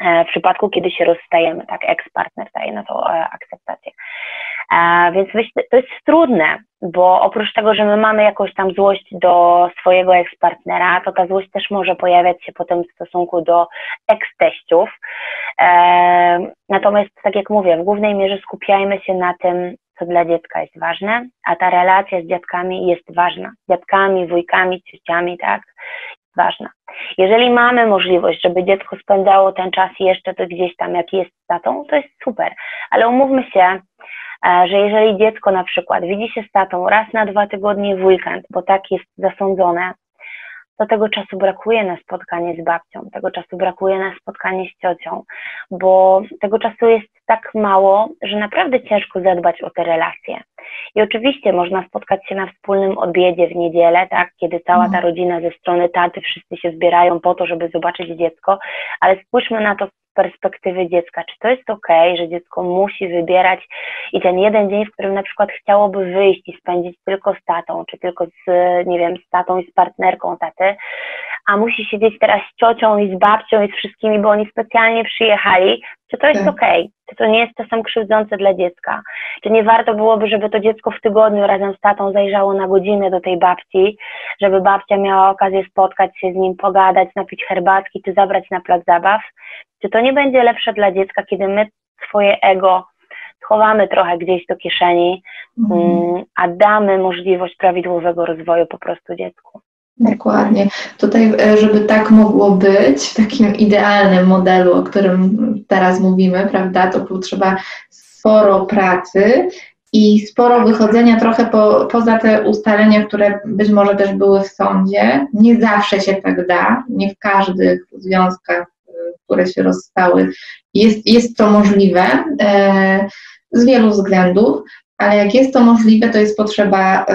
E, w przypadku, kiedy się rozstajemy, tak? Ex-partner daje na to e, akceptację. Więc to jest trudne, bo oprócz tego, że my mamy jakąś tam złość do swojego ekspartnera, to ta złość też może pojawiać się potem w stosunku do eksteściów. E, natomiast, tak jak mówię, w głównej mierze skupiajmy się na tym, co dla dziecka jest ważne, a ta relacja z dziadkami jest ważna. Dziadkami, wujkami, ciociami, tak, jest ważna. Jeżeli mamy możliwość, żeby dziecko spędzało ten czas jeszcze to gdzieś tam, jak jest z tatą, to jest super, ale umówmy się, że jeżeli dziecko na przykład widzi się z tatą raz na dwa tygodnie w weekend, bo tak jest zasądzone, to tego czasu brakuje na spotkanie z babcią, tego czasu brakuje na spotkanie z ciocią, bo tego czasu jest tak mało, że naprawdę ciężko zadbać o te relacje. I oczywiście można spotkać się na wspólnym obiedzie w niedzielę, tak, kiedy cała ta mhm. rodzina ze strony taty, wszyscy się zbierają po to, żeby zobaczyć dziecko, ale spójrzmy na to perspektywy dziecka, czy to jest ok, że dziecko musi wybierać i ten jeden dzień, w którym na przykład chciałoby wyjść i spędzić tylko z tatą, czy tylko z, nie wiem, z tatą i z partnerką taty, a musi siedzieć teraz z ciocią i z babcią i z wszystkimi, bo oni specjalnie przyjechali, czy to jest tak. ok? Czy to nie jest czasem krzywdzące dla dziecka? Czy nie warto byłoby, żeby to dziecko w tygodniu razem z tatą zajrzało na godzinę do tej babci, żeby babcia miała okazję spotkać się z nim, pogadać, napić herbatki, czy zabrać na plac zabaw? Czy to nie będzie lepsze dla dziecka, kiedy my swoje ego schowamy trochę gdzieś do kieszeni, mm. a damy możliwość prawidłowego rozwoju po prostu dziecku? Dokładnie. Tutaj, e, żeby tak mogło być, w takim idealnym modelu, o którym teraz mówimy, prawda, to potrzeba sporo pracy i sporo wychodzenia trochę po, poza te ustalenia, które być może też były w sądzie. Nie zawsze się tak da, nie w każdych związkach, e, które się rozstały, jest, jest to możliwe e, z wielu względów, ale jak jest to możliwe, to jest potrzeba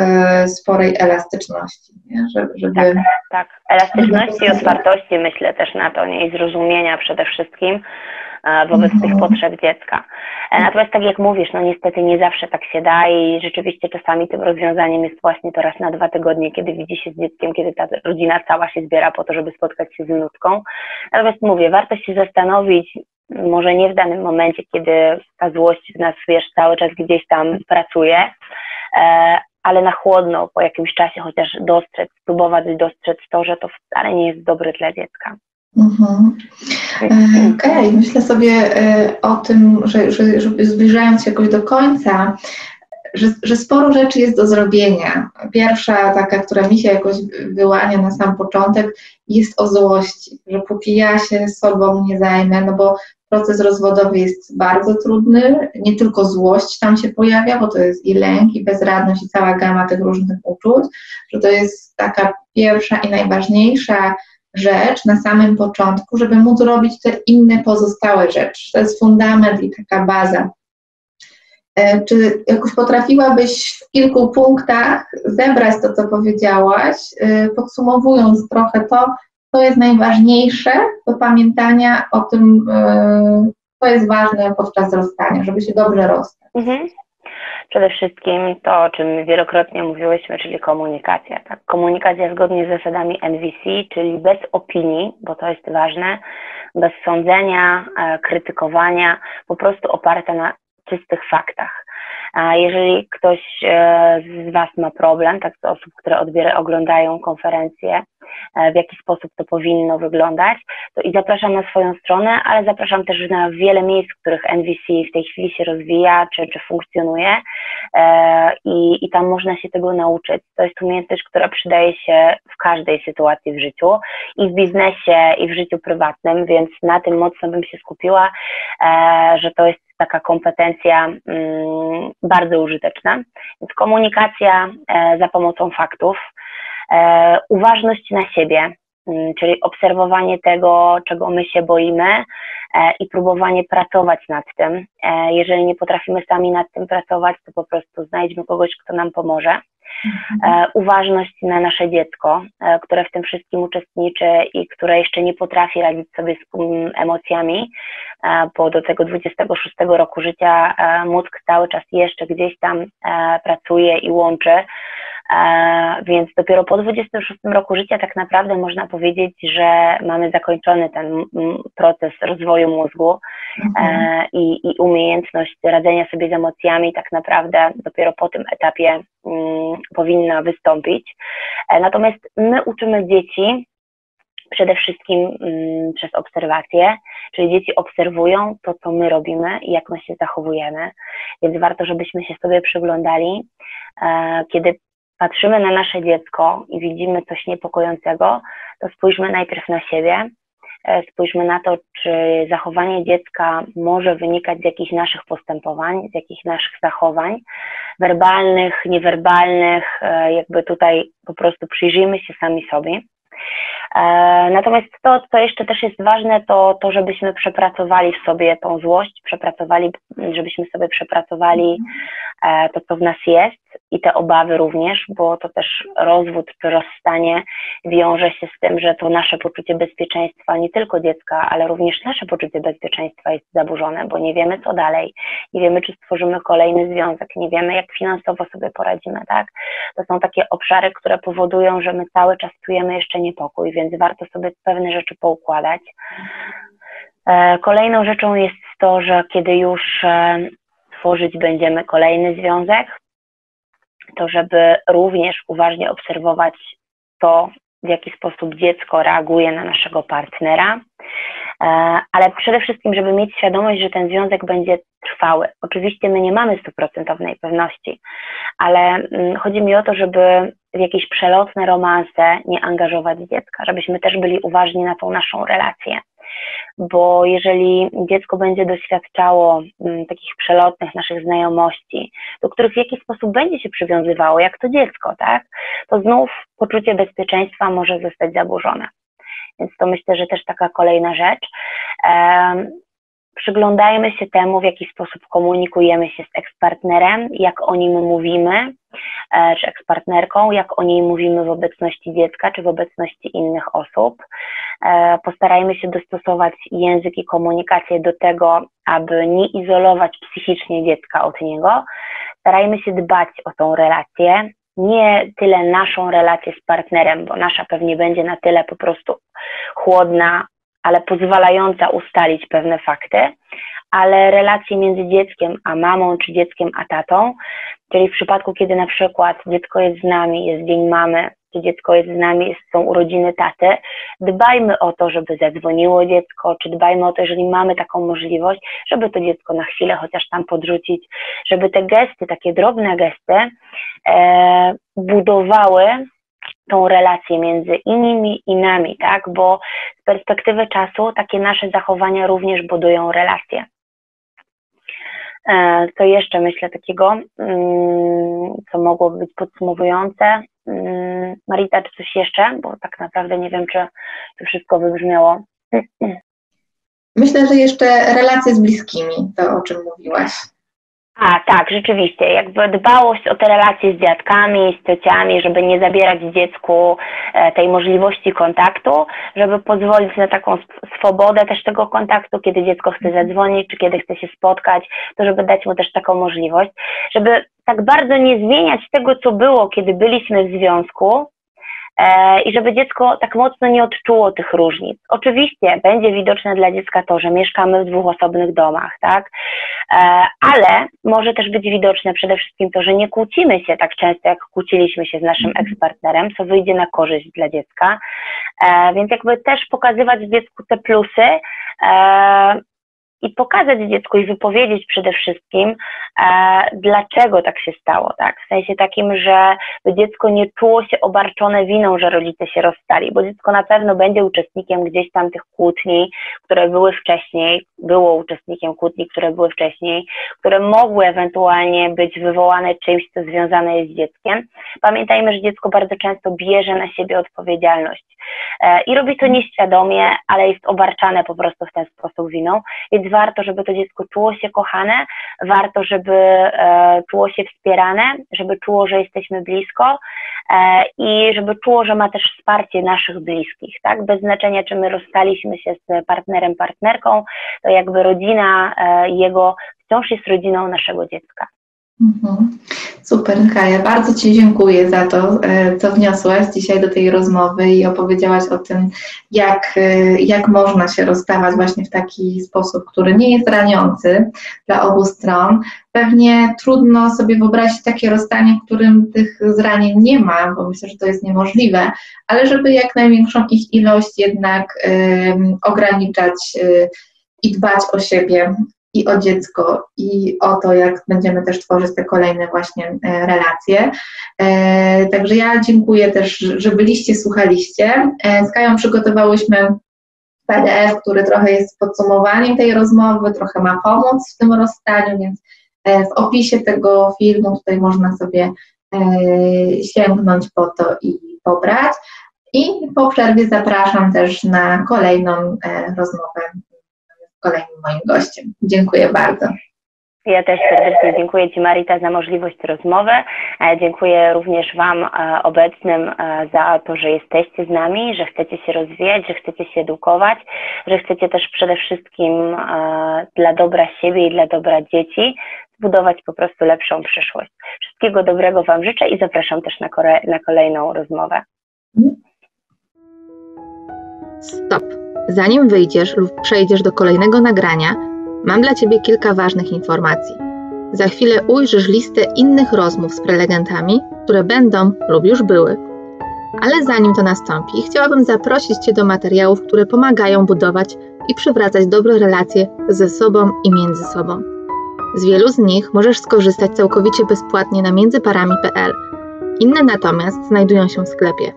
y, sporej elastyczności, nie? Żeby, żeby... Tak, tak. Elastyczności i otwartości myślę też na to, nie? I zrozumienia przede wszystkim e, wobec mhm. tych potrzeb dziecka. E, natomiast tak jak mówisz, no niestety nie zawsze tak się da i rzeczywiście czasami tym rozwiązaniem jest właśnie to raz na dwa tygodnie, kiedy widzi się z dzieckiem, kiedy ta rodzina cała się zbiera po to, żeby spotkać się z wnutką. Natomiast mówię, warto się zastanowić, może nie w danym momencie, kiedy ta złość w nas, wiesz, cały czas gdzieś tam pracuje, e, ale na chłodno po jakimś czasie chociaż dostrzec, spróbować dostrzec to, że to wcale nie jest dobre dla dziecka. Mhm. E, okej, okay. myślę sobie e, o tym, że, że, że zbliżając się jakoś do końca, że, że sporo rzeczy jest do zrobienia. Pierwsza taka, która mi się jakoś wyłania na sam początek, jest o złości, że póki ja się sobą nie zajmę, no bo proces rozwodowy jest bardzo trudny, nie tylko złość tam się pojawia, bo to jest i lęk, i bezradność, i cała gama tych różnych uczuć, że to jest taka pierwsza i najważniejsza rzecz na samym początku, żeby móc robić te inne pozostałe rzeczy. To jest fundament i taka baza. E, czy jakoś potrafiłabyś w kilku punktach zebrać to, co powiedziałaś, e, podsumowując trochę to, co jest najważniejsze do pamiętania o tym, e, co jest ważne podczas rozstania, żeby się dobrze rozstać? Mhm. Przede wszystkim to, o czym wielokrotnie mówiłyśmy, czyli komunikacja. Tak? Komunikacja zgodnie z zasadami NVC, czyli bez opinii, bo to jest ważne, bez sądzenia, krytykowania, po prostu oparta na czystych faktach. A jeżeli ktoś e, z Was ma problem, tak z osób, które odbiera, oglądają konferencję, e, w jaki sposób to powinno wyglądać, to i zapraszam na swoją stronę, ale zapraszam też na wiele miejsc, w których NVC w tej chwili się rozwija czy, czy funkcjonuje e, i, i tam można się tego nauczyć. To jest umiejętność, która przydaje się w każdej sytuacji w życiu i w biznesie, i w życiu prywatnym, więc na tym mocno bym się skupiła, że to jest taka kompetencja mm, bardzo użyteczna. Więc komunikacja e, za pomocą faktów, e, uważność na siebie, mm, czyli obserwowanie tego, czego my się boimy e, i próbowanie pracować nad tym. Jeżeli nie potrafimy sami nad tym pracować, to po prostu znajdźmy kogoś, kto nam pomoże. Mhm. Uważność na nasze dziecko, które w tym wszystkim uczestniczy i które jeszcze nie potrafi radzić sobie z mm, emocjami, bo do tego 26 roku życia mózg cały czas jeszcze gdzieś tam pracuje i łączy E, więc dopiero po 26 roku życia tak naprawdę można powiedzieć, że mamy zakończony ten proces rozwoju mózgu mhm. i, i umiejętność radzenia sobie z emocjami tak naprawdę dopiero po tym etapie powinna wystąpić. E, natomiast my uczymy dzieci przede wszystkim przez obserwację, czyli dzieci obserwują to, co my robimy i jak my się zachowujemy, więc warto, żebyśmy się sobie przyglądali, kiedy patrzymy na nasze dziecko i widzimy coś niepokojącego, to spójrzmy najpierw na siebie, e, spójrzmy na to, czy zachowanie dziecka może wynikać z jakichś naszych postępowań, z jakichś naszych zachowań, werbalnych, niewerbalnych, e, jakby tutaj po prostu przyjrzyjmy się sami sobie. E, natomiast to, co jeszcze też jest ważne, to to, żebyśmy przepracowali w sobie tą złość, przepracowali, żebyśmy sobie przepracowali e, to, co w nas jest i te obawy również, bo to też rozwód czy rozstanie wiąże się z tym, że to nasze poczucie bezpieczeństwa, nie tylko dziecka, ale również nasze poczucie bezpieczeństwa jest zaburzone, bo nie wiemy, co dalej, nie wiemy, czy stworzymy kolejny związek, nie wiemy, jak finansowo sobie poradzimy, tak? To są takie obszary, które powodują, że my cały czas czujemy jeszcze niepokój, więc warto sobie pewne rzeczy poukładać. E, kolejną rzeczą jest to, że kiedy już e, tworzyć będziemy kolejny związek, to żeby również uważnie obserwować to, w jaki sposób dziecko reaguje na naszego partnera, ale przede wszystkim, żeby mieć świadomość, że ten związek będzie trwały. Oczywiście my nie mamy stuprocentownej pewności, ale mm, chodzi mi o to, żeby w jakieś przelotne romanse nie angażować dziecka, żebyśmy też byli uważni na tą naszą relację. Bo jeżeli dziecko będzie doświadczało mm, takich przelotnych naszych znajomości, do których w jakiś sposób będzie się przywiązywało, jak to dziecko, tak, to znów poczucie bezpieczeństwa może zostać zaburzone. Więc to myślę, że też taka kolejna rzecz przyglądajmy się temu, w jaki sposób komunikujemy się z ekspartnerem, jak o nim mówimy, e, czy ekspartnerką, jak o niej mówimy w obecności dziecka, czy w obecności innych osób. E, postarajmy się dostosować język i komunikację do tego, aby nie izolować psychicznie dziecka od niego. Starajmy się dbać o tą relację, nie tyle naszą relację z partnerem, bo nasza pewnie będzie na tyle po prostu chłodna, ale pozwalająca ustalić pewne fakty, ale relacje między dzieckiem a mamą, czy dzieckiem a tatą, czyli w przypadku, kiedy na przykład dziecko jest z nami, jest dzień mamy, czy dziecko jest z nami, są urodziny taty, dbajmy o to, żeby zadzwoniło dziecko, czy dbajmy o to, jeżeli mamy taką możliwość, żeby to dziecko na chwilę chociaż tam podrzucić, żeby te gesty, takie drobne gesty, e, budowały tą relację między innymi i nami, tak? Bo z perspektywy czasu takie nasze zachowania również budują relacje. E, co jeszcze myślę takiego, mm, co mogłoby być podsumowujące? Mm, Marita, czy coś jeszcze? Bo tak naprawdę nie wiem, czy to wszystko wybrzmiało. Myślę, że jeszcze relacje z bliskimi, to o czym mówiłaś. A, tak, rzeczywiście. Jakby dbałość o te relacje z dziadkami, z ciociami, żeby nie zabierać dziecku e, tej możliwości kontaktu, żeby pozwolić na taką swobodę też tego kontaktu, kiedy dziecko chce zadzwonić, czy kiedy chce się spotkać, to żeby dać mu też taką możliwość, żeby tak bardzo nie zmieniać tego, co było, kiedy byliśmy w związku, i żeby dziecko tak mocno nie odczuło tych różnic. Oczywiście będzie widoczne dla dziecka to, że mieszkamy w dwóch osobnych domach, tak? E, ale może też być widoczne przede wszystkim to, że nie kłócimy się tak często, jak kłóciliśmy się z naszym mhm. ekspartnerem, co wyjdzie na korzyść dla dziecka. E, więc jakby też pokazywać dziecku te plusy, i pokazać dziecku i wypowiedzieć przede wszystkim, e, dlaczego tak się stało, tak? W sensie takim, że dziecko nie czuło się obarczone winą, że rodzice się rozstali, bo dziecko na pewno będzie uczestnikiem gdzieś tam tych kłótni, które były wcześniej, było uczestnikiem kłótni, które były wcześniej, które mogły ewentualnie być wywołane czymś, co związane jest z dzieckiem. Pamiętajmy, że dziecko bardzo często bierze na siebie odpowiedzialność e, i robi to nieświadomie, ale jest obarczane po prostu w ten sposób winą, więc warto, żeby to dziecko czuło się kochane, warto, żeby e, czuło się wspierane, żeby czuło, że jesteśmy blisko e, i żeby czuło, że ma też wsparcie naszych bliskich, tak? Bez znaczenia, czy my rozstaliśmy się z partnerem, partnerką, to jakby rodzina e, jego wciąż jest rodziną naszego dziecka. Mhm. Super, Kaja. Bardzo Ci dziękuję za to, e, co wniosłaś dzisiaj do tej rozmowy i opowiedziałaś o tym, jak, e, jak można się rozstawać właśnie w taki sposób, który nie jest raniący dla obu stron. Pewnie trudno sobie wyobrazić takie rozstanie, w którym tych zranień nie ma, bo myślę, że to jest niemożliwe, ale żeby jak największą ich ilość jednak y, ograniczać y, i dbać o siebie i o dziecko, i o to, jak będziemy też tworzyć te kolejne właśnie e, relacje. E, także ja dziękuję też, że byliście, słuchaliście. E, z Kają przygotowałyśmy PDF, który trochę jest podsumowaniem tej rozmowy, trochę ma pomóc w tym rozstaniu, więc w opisie tego filmu tutaj można sobie sięgnąć po to i pobrać. I po przerwie zapraszam też na kolejną rozmowę kolejnym moim gościem. Dziękuję bardzo. Ja też serdecznie dziękuję Ci Marita za możliwość rozmowy. E, dziękuję również Wam e, obecnym e, za to, że jesteście z nami, że chcecie się rozwijać, że chcecie się edukować, że chcecie też przede wszystkim dla dobra siebie i dla dobra dzieci zbudować po prostu lepszą przyszłość. Wszystkiego dobrego Wam życzę i zapraszam też na, na kolejną rozmowę. Stop. Zanim wyjdziesz lub przejdziesz do kolejnego nagrania, mam dla Ciebie kilka ważnych informacji. Za chwilę ujrzysz listę innych rozmów z prelegentami, które będą lub już były. Ale zanim to nastąpi, chciałabym zaprosić Cię do materiałów, które pomagają budować i przywracać dobre relacje ze sobą i między sobą. Z wielu z nich możesz skorzystać całkowicie bezpłatnie na międzyparami.pl. Inne natomiast znajdują się w sklepie.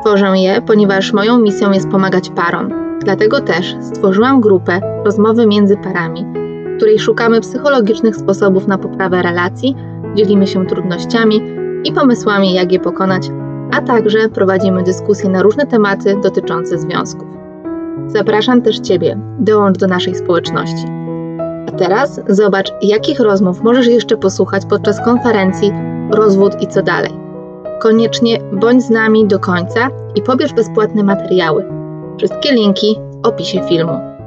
Tworzę je, ponieważ moją misją jest pomagać parom, Dlatego też stworzyłam grupę Rozmowy między parami, w której szukamy psychologicznych sposobów na poprawę relacji, dzielimy się trudnościami i pomysłami, jak je pokonać, a także prowadzimy dyskusje na różne tematy dotyczące związków. Zapraszam też Ciebie, dołącz do naszej społeczności. A teraz zobacz, jakich rozmów możesz jeszcze posłuchać podczas konferencji Rozwód i co dalej. Koniecznie bądź z nami do końca i pobierz bezpłatne materiały Wszystkie linki w opisie filmu.